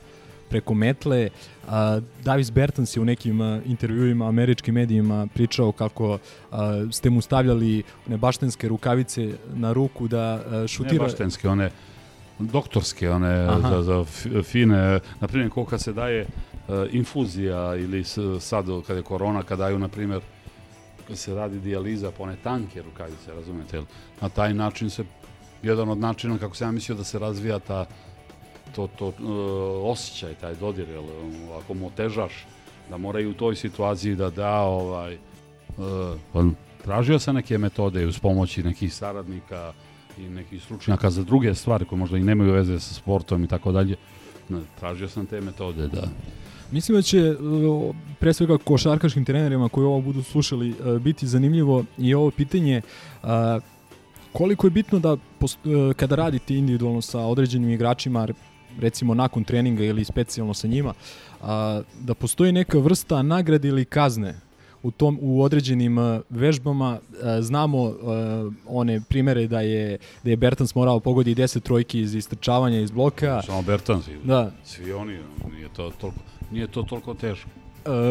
preko metle. A, Davis Bertans je u nekim a, intervjuima američkim medijima pričao kako a, ste mu stavljali one baštenske rukavice na ruku da a, šutira... Ne baštenske, one doktorske, one Aha. za, za fi- fine, na primjer koliko se daje uh, infuzija ili sad kad je korona, kad daju na primjer se radi dijaliza po one tanke rukavice, razumete? Na taj način se, jedan od načina kako se ja mislio da se razvija ta to, to uh, osjećaj, taj dodir, jel, ako mu otežaš, da mora u toj situaciji da da ovaj, uh, tražio sam neke metode uz pomoći nekih saradnika i nekih stručnjaka za druge stvari koje možda i nemaju veze sa sportom i tako dalje. Tražio sam te metode, da. Mislim da će uh, pre svega košarkaškim trenerima koji ovo budu slušali biti zanimljivo i ovo pitanje koliko je bitno da kada radite individualno sa određenim igračima recimo nakon treninga ili specijalno sa njima a, da postoji neka vrsta nagrade ili kazne u tom u određenim uh, vežbama uh, znamo uh, one primere da je da je Bertans morao pogodi 10 trojki iz istrčavanja iz bloka Samo Bertans da svi oni, nije to toliko, nije to toliko teško.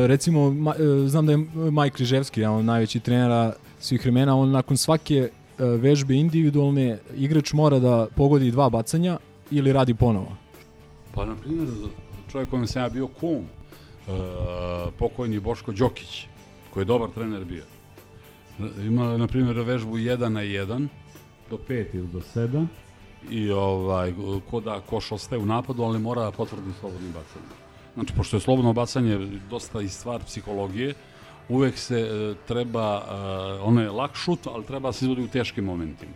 Recimo, ma, e, znam da je Maj Križevski, jedan od najvećih trenera svih vremena, on nakon svake e, vežbe individualne igrač mora da pogodi dva bacanja ili radi ponovo. Pa, na primjer, čovjek kojem sam ja bio kum, uh, pokojni Boško Đokić, koji je dobar trener bio. Ima, na primjer, vežbu 1 na 1, do 5 ili do 7, i ovaj, ko da koš ostaje u napadu, ali mora da potvrdi slobodnim bacanjem. Znači, pošto je slobodno bacanje dosta i stvar psihologije, uvek se e, treba, e, ono je lak šut, ali treba da se izvodi u teškim momentima.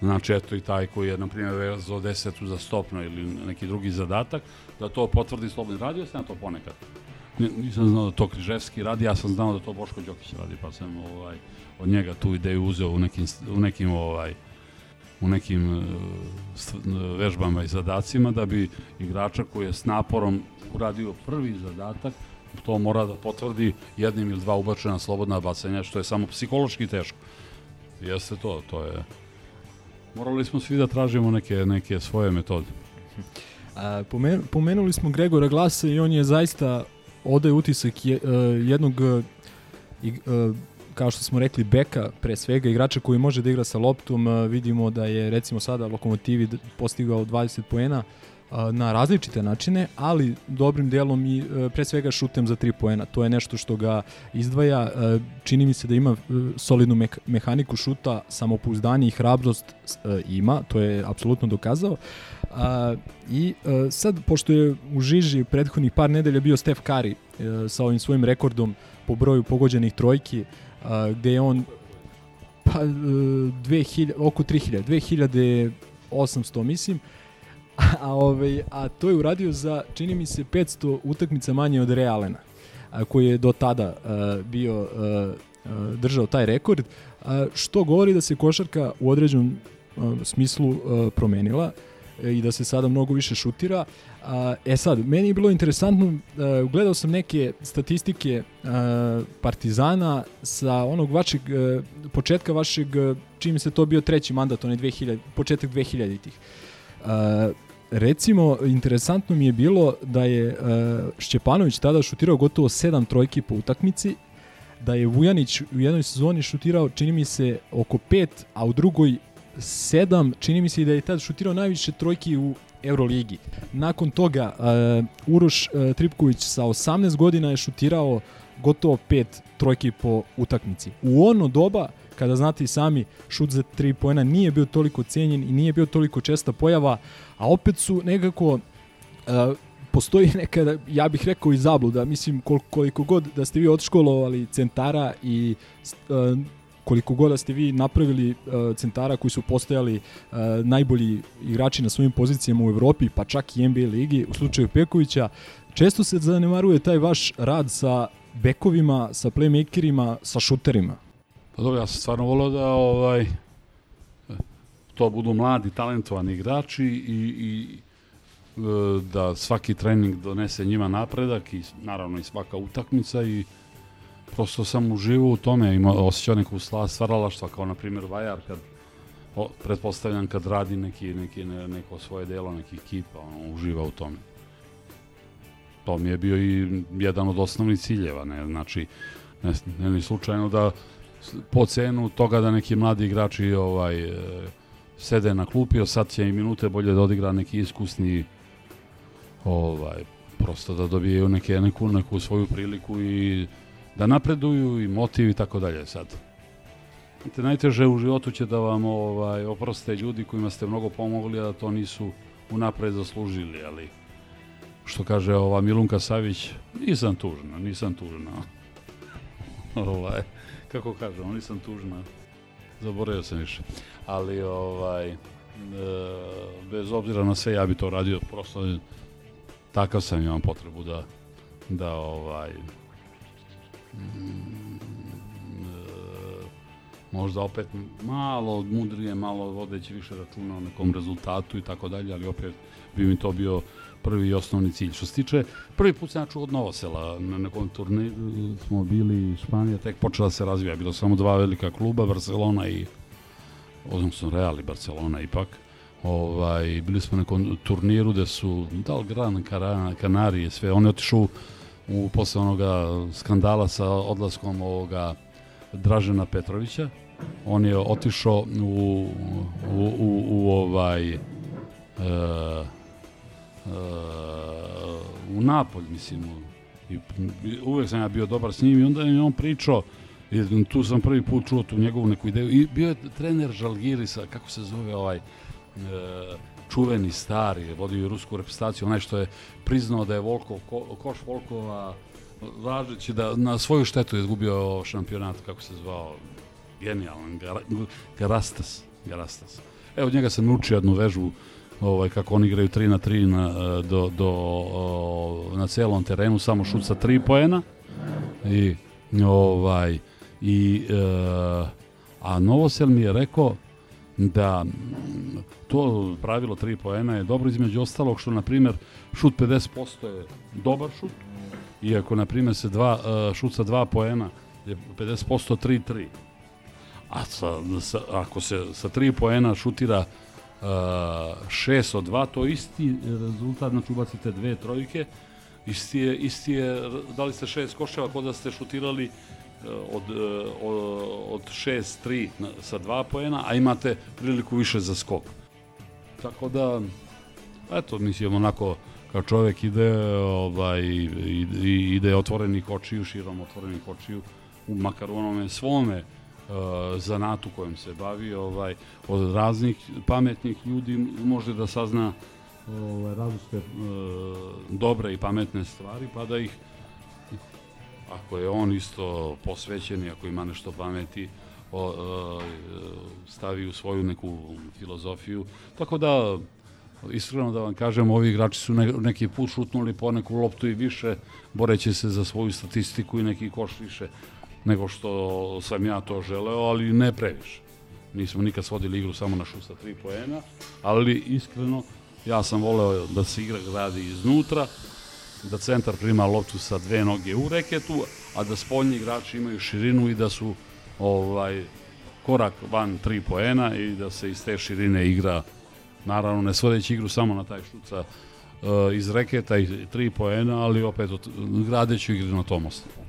Znači, eto i taj koji je, na primjer, vezao desetu za stopno ili neki drugi zadatak, da to potvrdi slobodno. Radio sam to ponekad. Ni- Nisam znao da to Križevski radi, ja sam znao da to Boško Đokić radi, pa sam ovaj, od njega tu ideju uzeo u nekim, u nekim ovaj, u nekim e, vežbama i zadacima da bi igrača koji je s naporom uradio prvi zadatak to mora da potvrdi jednim ili dva ubačena slobodna bacanja što je samo psihološki teško. Jeste to, to je Morali smo svi da tražimo neke, neke svoje metode. A, pomen, pomenuli smo Gregora Glasa i on je zaista odaje utisak je, uh, jednog i, uh, kao što smo rekli beka pre svega igrača koji može da igra sa loptom vidimo da je recimo sada Lokomotivi postigao 20 poena na različite načine, ali dobrim delom i uh, pre svega šutem za 3 poena. To je nešto što ga izdvaja. Uh, čini mi se da ima uh, solidnu mehaniku šuta, samopouzdanje i hrabrost ima, to je apsolutno dokazao. A, I sad, pošto je u žiži prethodnih par nedelja bio Curry a, sa ovim svojim rekordom po broju pogođenih trojki, gde je on pa, a, 2000, oko 3000, 2800 mislim, ovaj, a to je uradio za, čini mi se, 500 utakmica manje od Realena, a, koji je do tada a, bio a, držao taj rekord, a, što govori da se košarka u određenom a, smislu a, promenila e, i da se sada mnogo više šutira. A, e sad, meni je bilo interesantno, a, gledao sam neke statistike a, Partizana sa onog vašeg, a, početka vašeg, a, čim se to bio treći mandat, onaj 2000, početak 2000-ih. A, recimo, interesantno mi je bilo da je a, Šćepanović tada šutirao gotovo 7 trojki po utakmici, da je Vujanić u jednoj sezoni šutirao, čini mi se, oko 5, a u drugoj 7, čini mi se i da je tad šutirao najviše trojki u Euroligi. Nakon toga, uh, Uroš uh, Tripković sa 18 godina je šutirao gotovo 5 trojki po utakmici. U ono doba, kada znate i sami, šut za 3 poena nije bio toliko cenjen i nije bio toliko česta pojava, a opet su nekako uh, postoji neka, ja bih rekao i zabluda, mislim koliko god da ste vi odškolovali centara i uh, koliko god da ste vi napravili uh, centara koji su postojali najbolji igrači na svojim pozicijama u Evropi, pa čak i NBA ligi, u slučaju Pekovića, često se zanemaruje taj vaš rad sa bekovima, sa playmakerima, sa šuterima. Pa dobro, ja sam stvarno volio da ovaj, to budu mladi, talentovani igrači i, i e, da svaki trening donese njima napredak i naravno i svaka utakmica i prosto sam uživao u tome, ima osjećao neku stvaralaštva kao na primjer Vajar kad o, pretpostavljam kad radi neki, neki, ne, neko svoje delo, neki ekipa, ono, uživa u tome. To mi je bio i jedan od osnovnih ciljeva, ne, znači, ne, ne, ne slučajno da po cenu toga da neki mladi igrači ovaj, e, sede na klupi, a sad će i minute bolje da odigra neki iskusni ovaj, prosto da dobijaju neke, neku, neku svoju priliku i da napreduju i motiv i tako dalje sad. Te najteže u životu će da vam ovaj, oproste ljudi kojima ste mnogo pomogli, a da to nisu unapred zaslužili, ali što kaže ova Milunka Savić, nisam tužna, nisam tužna. ovaj, kako kažemo, nisam tužna. Zaboravio sam više. Ali ovaj, e, bez obzira na sve, ja bi to radio, prosto takav sam imam potrebu da, da ovaj, mm, e, možda opet malo mudrije, malo vodeći više računa o nekom rezultatu i tako dalje, ali opet bi mi to bio prvi i osnovni cilj. Što se tiče, prvi put sam ja čuo od Novosela, na nekom turniru smo bili Španija, tek počela se razvija, bilo samo dva velika kluba, Barcelona i odnosno Real i Barcelona ipak. Ovaj, bili smo na nekom turniru gde su, da li Gran Canarije, sve, on je otišao u posle onoga skandala sa odlaskom ovoga Dražena Petrovića. On je otišao u, u, u, u ovaj e, u Napolj, mislim. I uvek sam ja bio dobar s njim i onda je on pričao i tu sam prvi put čuo tu njegovu neku ideju i bio je trener Žalgirisa, kako se zove ovaj e, čuveni stari, vodio je rusku reprezentaciju, onaj što je priznao da je Volkov, ko, koš Volkova važeći da na svoju štetu je izgubio šampionat, kako se zvao, genijalan, Garastas. Garastas. Evo, od njega sam naučio jednu vežu ovaj, kako oni igraju 3 na 3 na, do, do, o, na celom terenu, samo šut sa 3 poena. I, ovaj, i, e, a Novosel mi je rekao da to pravilo 3 poena je dobro između ostalog što, na primjer, šut 50% je dobar šut, iako, na primjer, se dva, e, šut sa 2 poena je 50% 3-3. A sa, sa, ako se sa 3 poena šutira 6 od 2, to isti rezultat, znači ubacite dve trojke, isti je, isti je dali ste šest koševa kod da ste šutirali e, od, e, od, od 6-3 sa dva poena, a imate priliku više za skok. Tako da, eto, mislim, onako, kao čovek ide, ovaj, ide, ide otvorenih očiju, širom otvorenih očiju, makar u onome svome zanatu kojim se bavi, ovaj, od raznih pametnih ljudi može da sazna ovaj, različite uh, dobre i pametne stvari, pa da ih ako je on isto posvećen i ako ima nešto pameti, o, uh, stavi u svoju neku filozofiju. Tako da, iskreno da vam kažem, ovi igrači su ne, neki put šutnuli po neku loptu i više, boreći se za svoju statistiku i neki koš više nego što sam ja to želeo, ali ne previše. Nismo nikad svodili igru samo na šut sa tri poena, ali iskreno ja sam voleo da se igra radi iznutra, da centar prima loptu sa dve noge u reketu, a da spoljni igrači imaju širinu i da su ovaj korak van tri poena i da se iz te širine igra naravno ne svodeći igru samo na taj šut sa uh, iz reketa i tri poena, ali opet gradeću igru na tom osnovu.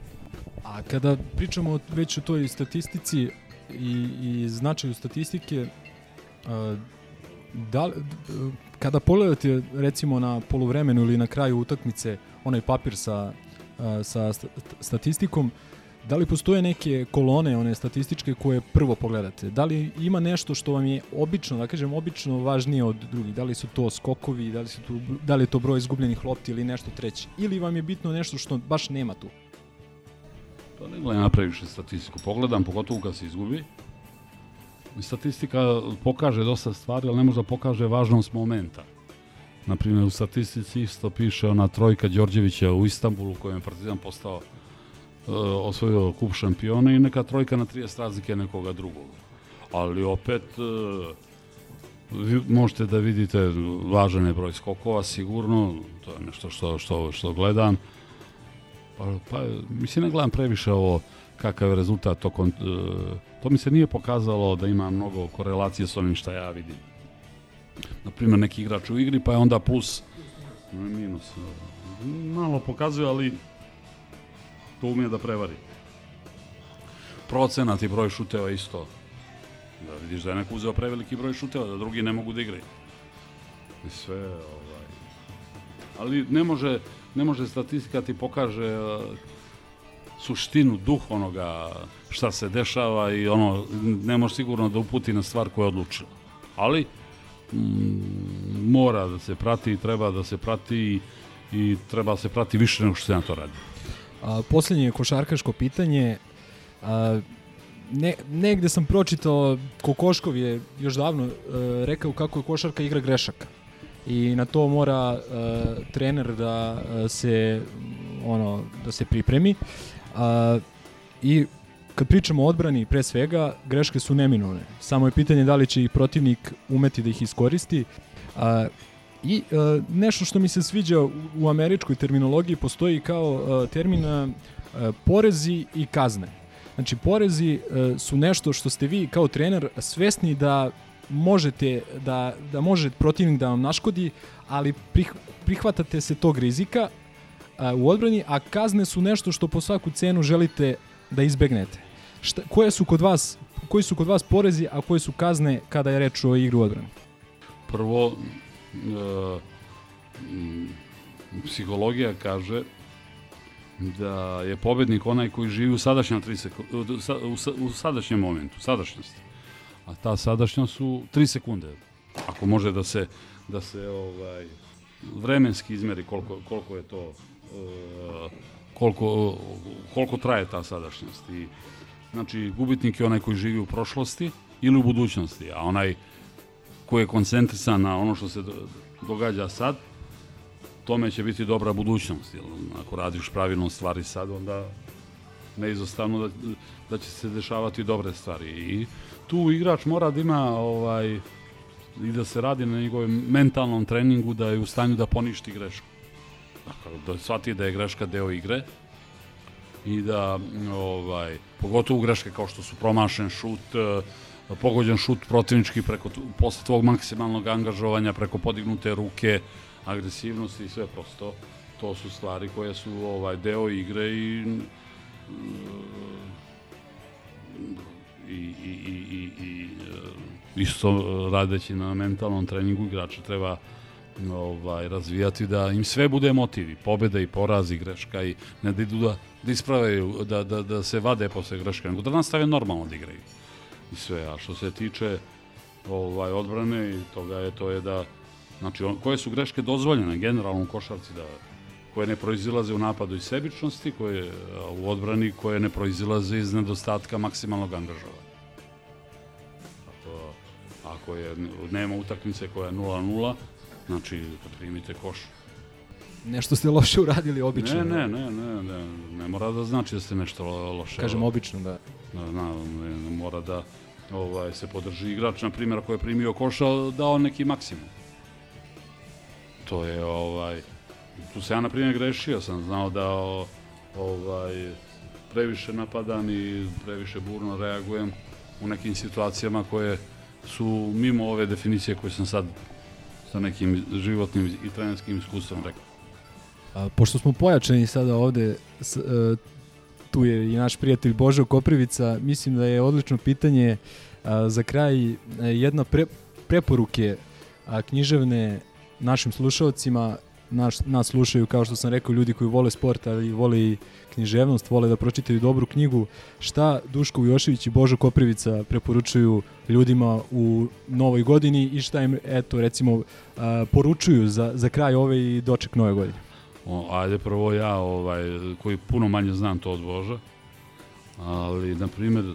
A kada pričamo već o toj statistici i, i značaju statistike, da, kada pogledate recimo na poluvremenu ili na kraju utakmice onaj papir sa, sa sta- statistikom, da li postoje neke kolone, one statističke koje prvo pogledate? Da li ima nešto što vam je obično, da kažem, obično važnije od drugih? Da li su to skokovi, da li, su tu, da li je to broj izgubljenih lopti ili nešto treće? Ili vam je bitno nešto što baš nema tu? To ne gledam napraviše statistiku. Pogledam, pogotovo kad se izgubi. Statistika pokaže dosta stvari, ali ne možda pokaže važnost momenta. Naprimjer, u statistici isto piše ona trojka Đorđevića u Istanbulu, kojem je Partizan postao uh, osvojio kup šampiona i neka trojka na 30 razlike nekoga drugog. Ali opet uh, vi možete da vidite važan je broj skokova sigurno, to je nešto što, što, što gledam. Pa, pa mislim ne gledam previše ovo kakav je rezultat to, kon, e, to mi se nije pokazalo da ima mnogo korelacije s onim šta ja vidim. Naprimjer, neki igrač u igri, pa je onda plus minus. Malo pokazuje, ali to umije da prevari. Procenat i broj šuteva isto. Da vidiš da je neko uzeo preveliki broj šuteva, da drugi ne mogu da igraju. I sve. Ali ne može, ne može statistika ti pokaže e, suštinu, duh onoga šta se dešava i ono, ne može sigurno da uputi na stvar koja je odlučila. Ali mm, mora da se prati treba da se prati i treba da se prati više nego što se na to radi. A, poslednje košarkaško pitanje. A, ne, negde sam pročitao, Kokoškov je još davno e, rekao kako je košarka igra grešaka. I na to mora e, trener da e, se ono da se pripremi. A, I kad pričamo o odbrani, pre svega, greške su neminovne. Samo je pitanje da li će i protivnik umeti da ih iskoristi. A, I e, nešto što mi se sviđa u, u američkoj terminologiji postoji kao e, termin e, porezi i kazne. Znači, porezi e, su nešto što ste vi kao trener svesni da možete da, da može protivnik da vam naškodi, ali prih, prihvatate se tog rizika a, u odbrani, a kazne su nešto što po svaku cenu želite da izbegnete. Šta, koje su kod vas koji su kod vas porezi, a koje su kazne kada je reč o igru u odbrani? Prvo, e, psihologija kaže da je pobednik onaj koji živi u sadašnjem 3 sekunde, u, u, u sadašnjem momentu, sadašnjosti. A ta sadašnjost su 3 sekunde. Ako može da se da se ovaj vremenski izmeri koliko koliko je to e, koliko koliko traje ta sadašnjost i znači gubitnik je onaj koji živi u prošlosti ili u budućnosti, a onaj koji je koncentrisan na ono što se do- događa sad, tome će biti dobra budućnost. Jer ako radiš pravilno stvari sad, onda neizostavno da, da će se dešavati dobre stvari. I tu igrač mora da ima ovaj, i da se radi na njegovom mentalnom treningu da je u stanju da poništi grešku. Dakle, da shvati da je greška deo igre i da ovaj pogotovo greške kao što su promašen šut, eh, pogođen šut protivnički preko posle tvog maksimalnog angažovanja preko podignute ruke, agresivnosti i sve prosto to su stvari koje su ovaj deo igre i i, i, i, i, i e, isto radeći na mentalnom treningu igrača treba ovaj, razvijati da im sve bude motiv i pobeda i poraz i greška i ne da idu da, da ispravaju, da, da, da se vade posle greške, nego da nastave normalno da igraju i sve. A što se tiče ovaj odbrane i toga je to je da znači on, koje su greške dozvoljene generalno u košarci da koje ne proizilaze u napadu iz sebičnosti, koje u odbrani koje ne proizilaze iz nedostatka maksimalnog angažovanja. Ako, ako je, nema utakmice koja je 0-0, znači primite koš nešto ste loše uradili obično. Ne, ne, ne, ne, ne, ne mora da znači da ste nešto lo- loše. Kažem obično, da. Da, na, ne, ne mora da ovaj, se podrži igrač, na primjer, ako je primio koša, dao neki maksimum. To je, ovaj, tu se ja, na primjer, grešio, sam znao da o, ovaj, previše napadam i previše burno reagujem u nekim situacijama koje su mimo ove definicije koje sam sad sa nekim životnim i trenerskim iskustvom rekao. A, pošto smo pojačani sada ovde, s, e, tu je i naš prijatelj Božo Koprivica, mislim da je odlično pitanje a, za kraj e, jedna pre, preporuke a, književne našim slušalcima, naš, nas slušaju, kao što sam rekao, ljudi koji vole sport, ali vole i književnost, vole da pročitaju dobru knjigu. Šta Duško Ujošević i Božo Koprivica preporučuju ljudima u novoj godini i šta im, eto, recimo, poručuju za, za kraj ove i doček nove godine? O, ajde prvo ja, ovaj, koji puno manje znam to od Boža, ali, na primjer, e,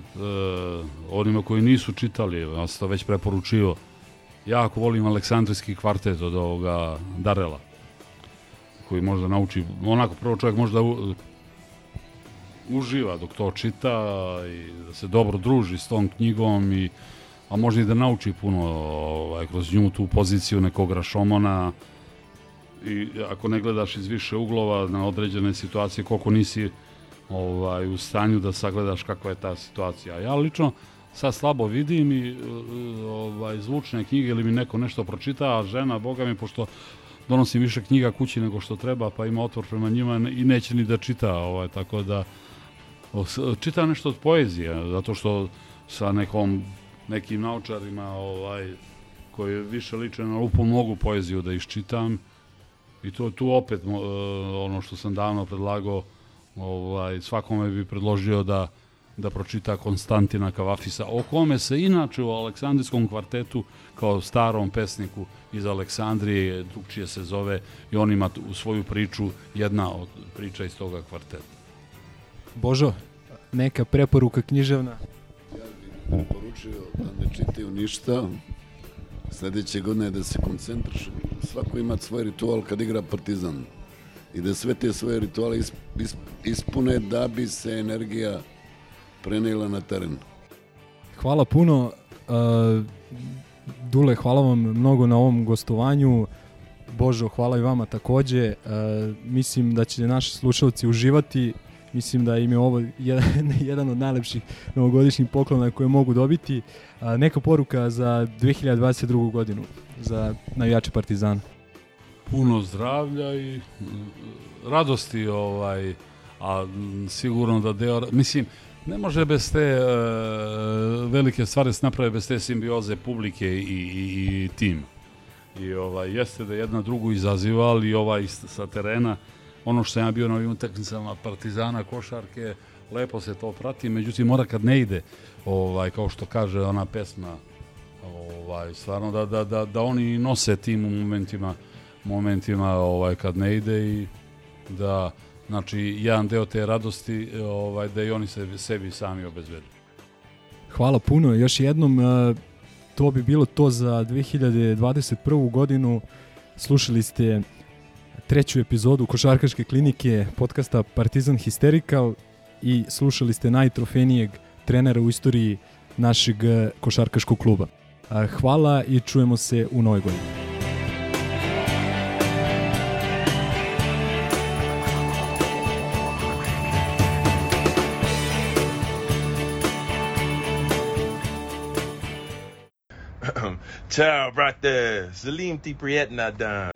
onima koji nisu čitali, ja sam to već preporučio, jako volim Aleksandrijski kvartet od ovoga Darela, koji možda nauči, onako prvo čovjek možda u, uživa dok to čita i da se dobro druži s tom knjigom i a možda i da nauči puno ovaj, kroz nju tu poziciju nekog rašomona, i ako ne gledaš iz više uglova na određene situacije, koliko nisi ovaj, u stanju da sagledaš kakva je ta situacija. Ja lično sad slabo vidim i uh, ovaj, zvučne knjige ili mi neko nešto pročita, a žena, boga mi, pošto donosim više knjiga kući nego što treba, pa ima otvor prema njima i neće ni da čita, ovaj, tako da čita nešto od poezije, zato što sa nekom, nekim naučarima ovaj, koji više liče na lupu mogu poeziju da iščitam i to tu opet e, ono što sam davno predlagao ovaj, svakome bi predložio da da pročita Konstantina Kavafisa, o kome se inače u Aleksandrijskom kvartetu kao starom pesniku iz Aleksandrije, drugčije se zove, i on ima tu svoju priču, jedna od priča iz toga kvarteta. Božo, neka preporuka književna? preporučio da ne čitaju ništa. Sledeće godine da se koncentrišu. Svako ima svoj ritual kad igra Partizan. I da sve te svoje rituale is, is, ispune da bi se energija prenela na teren. Hvala puno. Uh, Dule, hvala vam mnogo na ovom gostovanju. Božo, hvala i vama takođe. Uh, mislim da će naši slušalci uživati. Mislim da im je ovo jedan, jedan od najlepših novogodišnjih poklona koje mogu dobiti. Uh, neka poruka za 2022. godinu za navijače Partizana. puno zdravlja i mm, radosti ovaj a sigurno da deo mislim ne može bez te e, velike stvari se naprave bez te simbioze publike i, i, i tim. I ovaj jeste da jedna drugu izaziva ali ovaj sa terena. Ono što sam ja bio na ovim utakmicama Partizana košarke lepo se to prati. Međutim mora kad ne ide ovaj kao što kaže ona pesma ovaj stvarno da, da, da, da oni nose tim u momentima momentima ovaj kad ne ide i da znači jedan deo te radosti ovaj da i oni sebi, sebi sami obezbede. Hvala puno. Još jednom, uh, to bi bilo to za 2021. godinu. Slušali ste treću epizodu Košarkaške klinike podcasta Partizan Hysterical i slušali ste najtrofenijeg trenera u istoriji našeg košarkaškog kluba. Uh, Hvala i čujemo se u novoj godini. Ciao, brothers. Salim Ti Priet Nadan.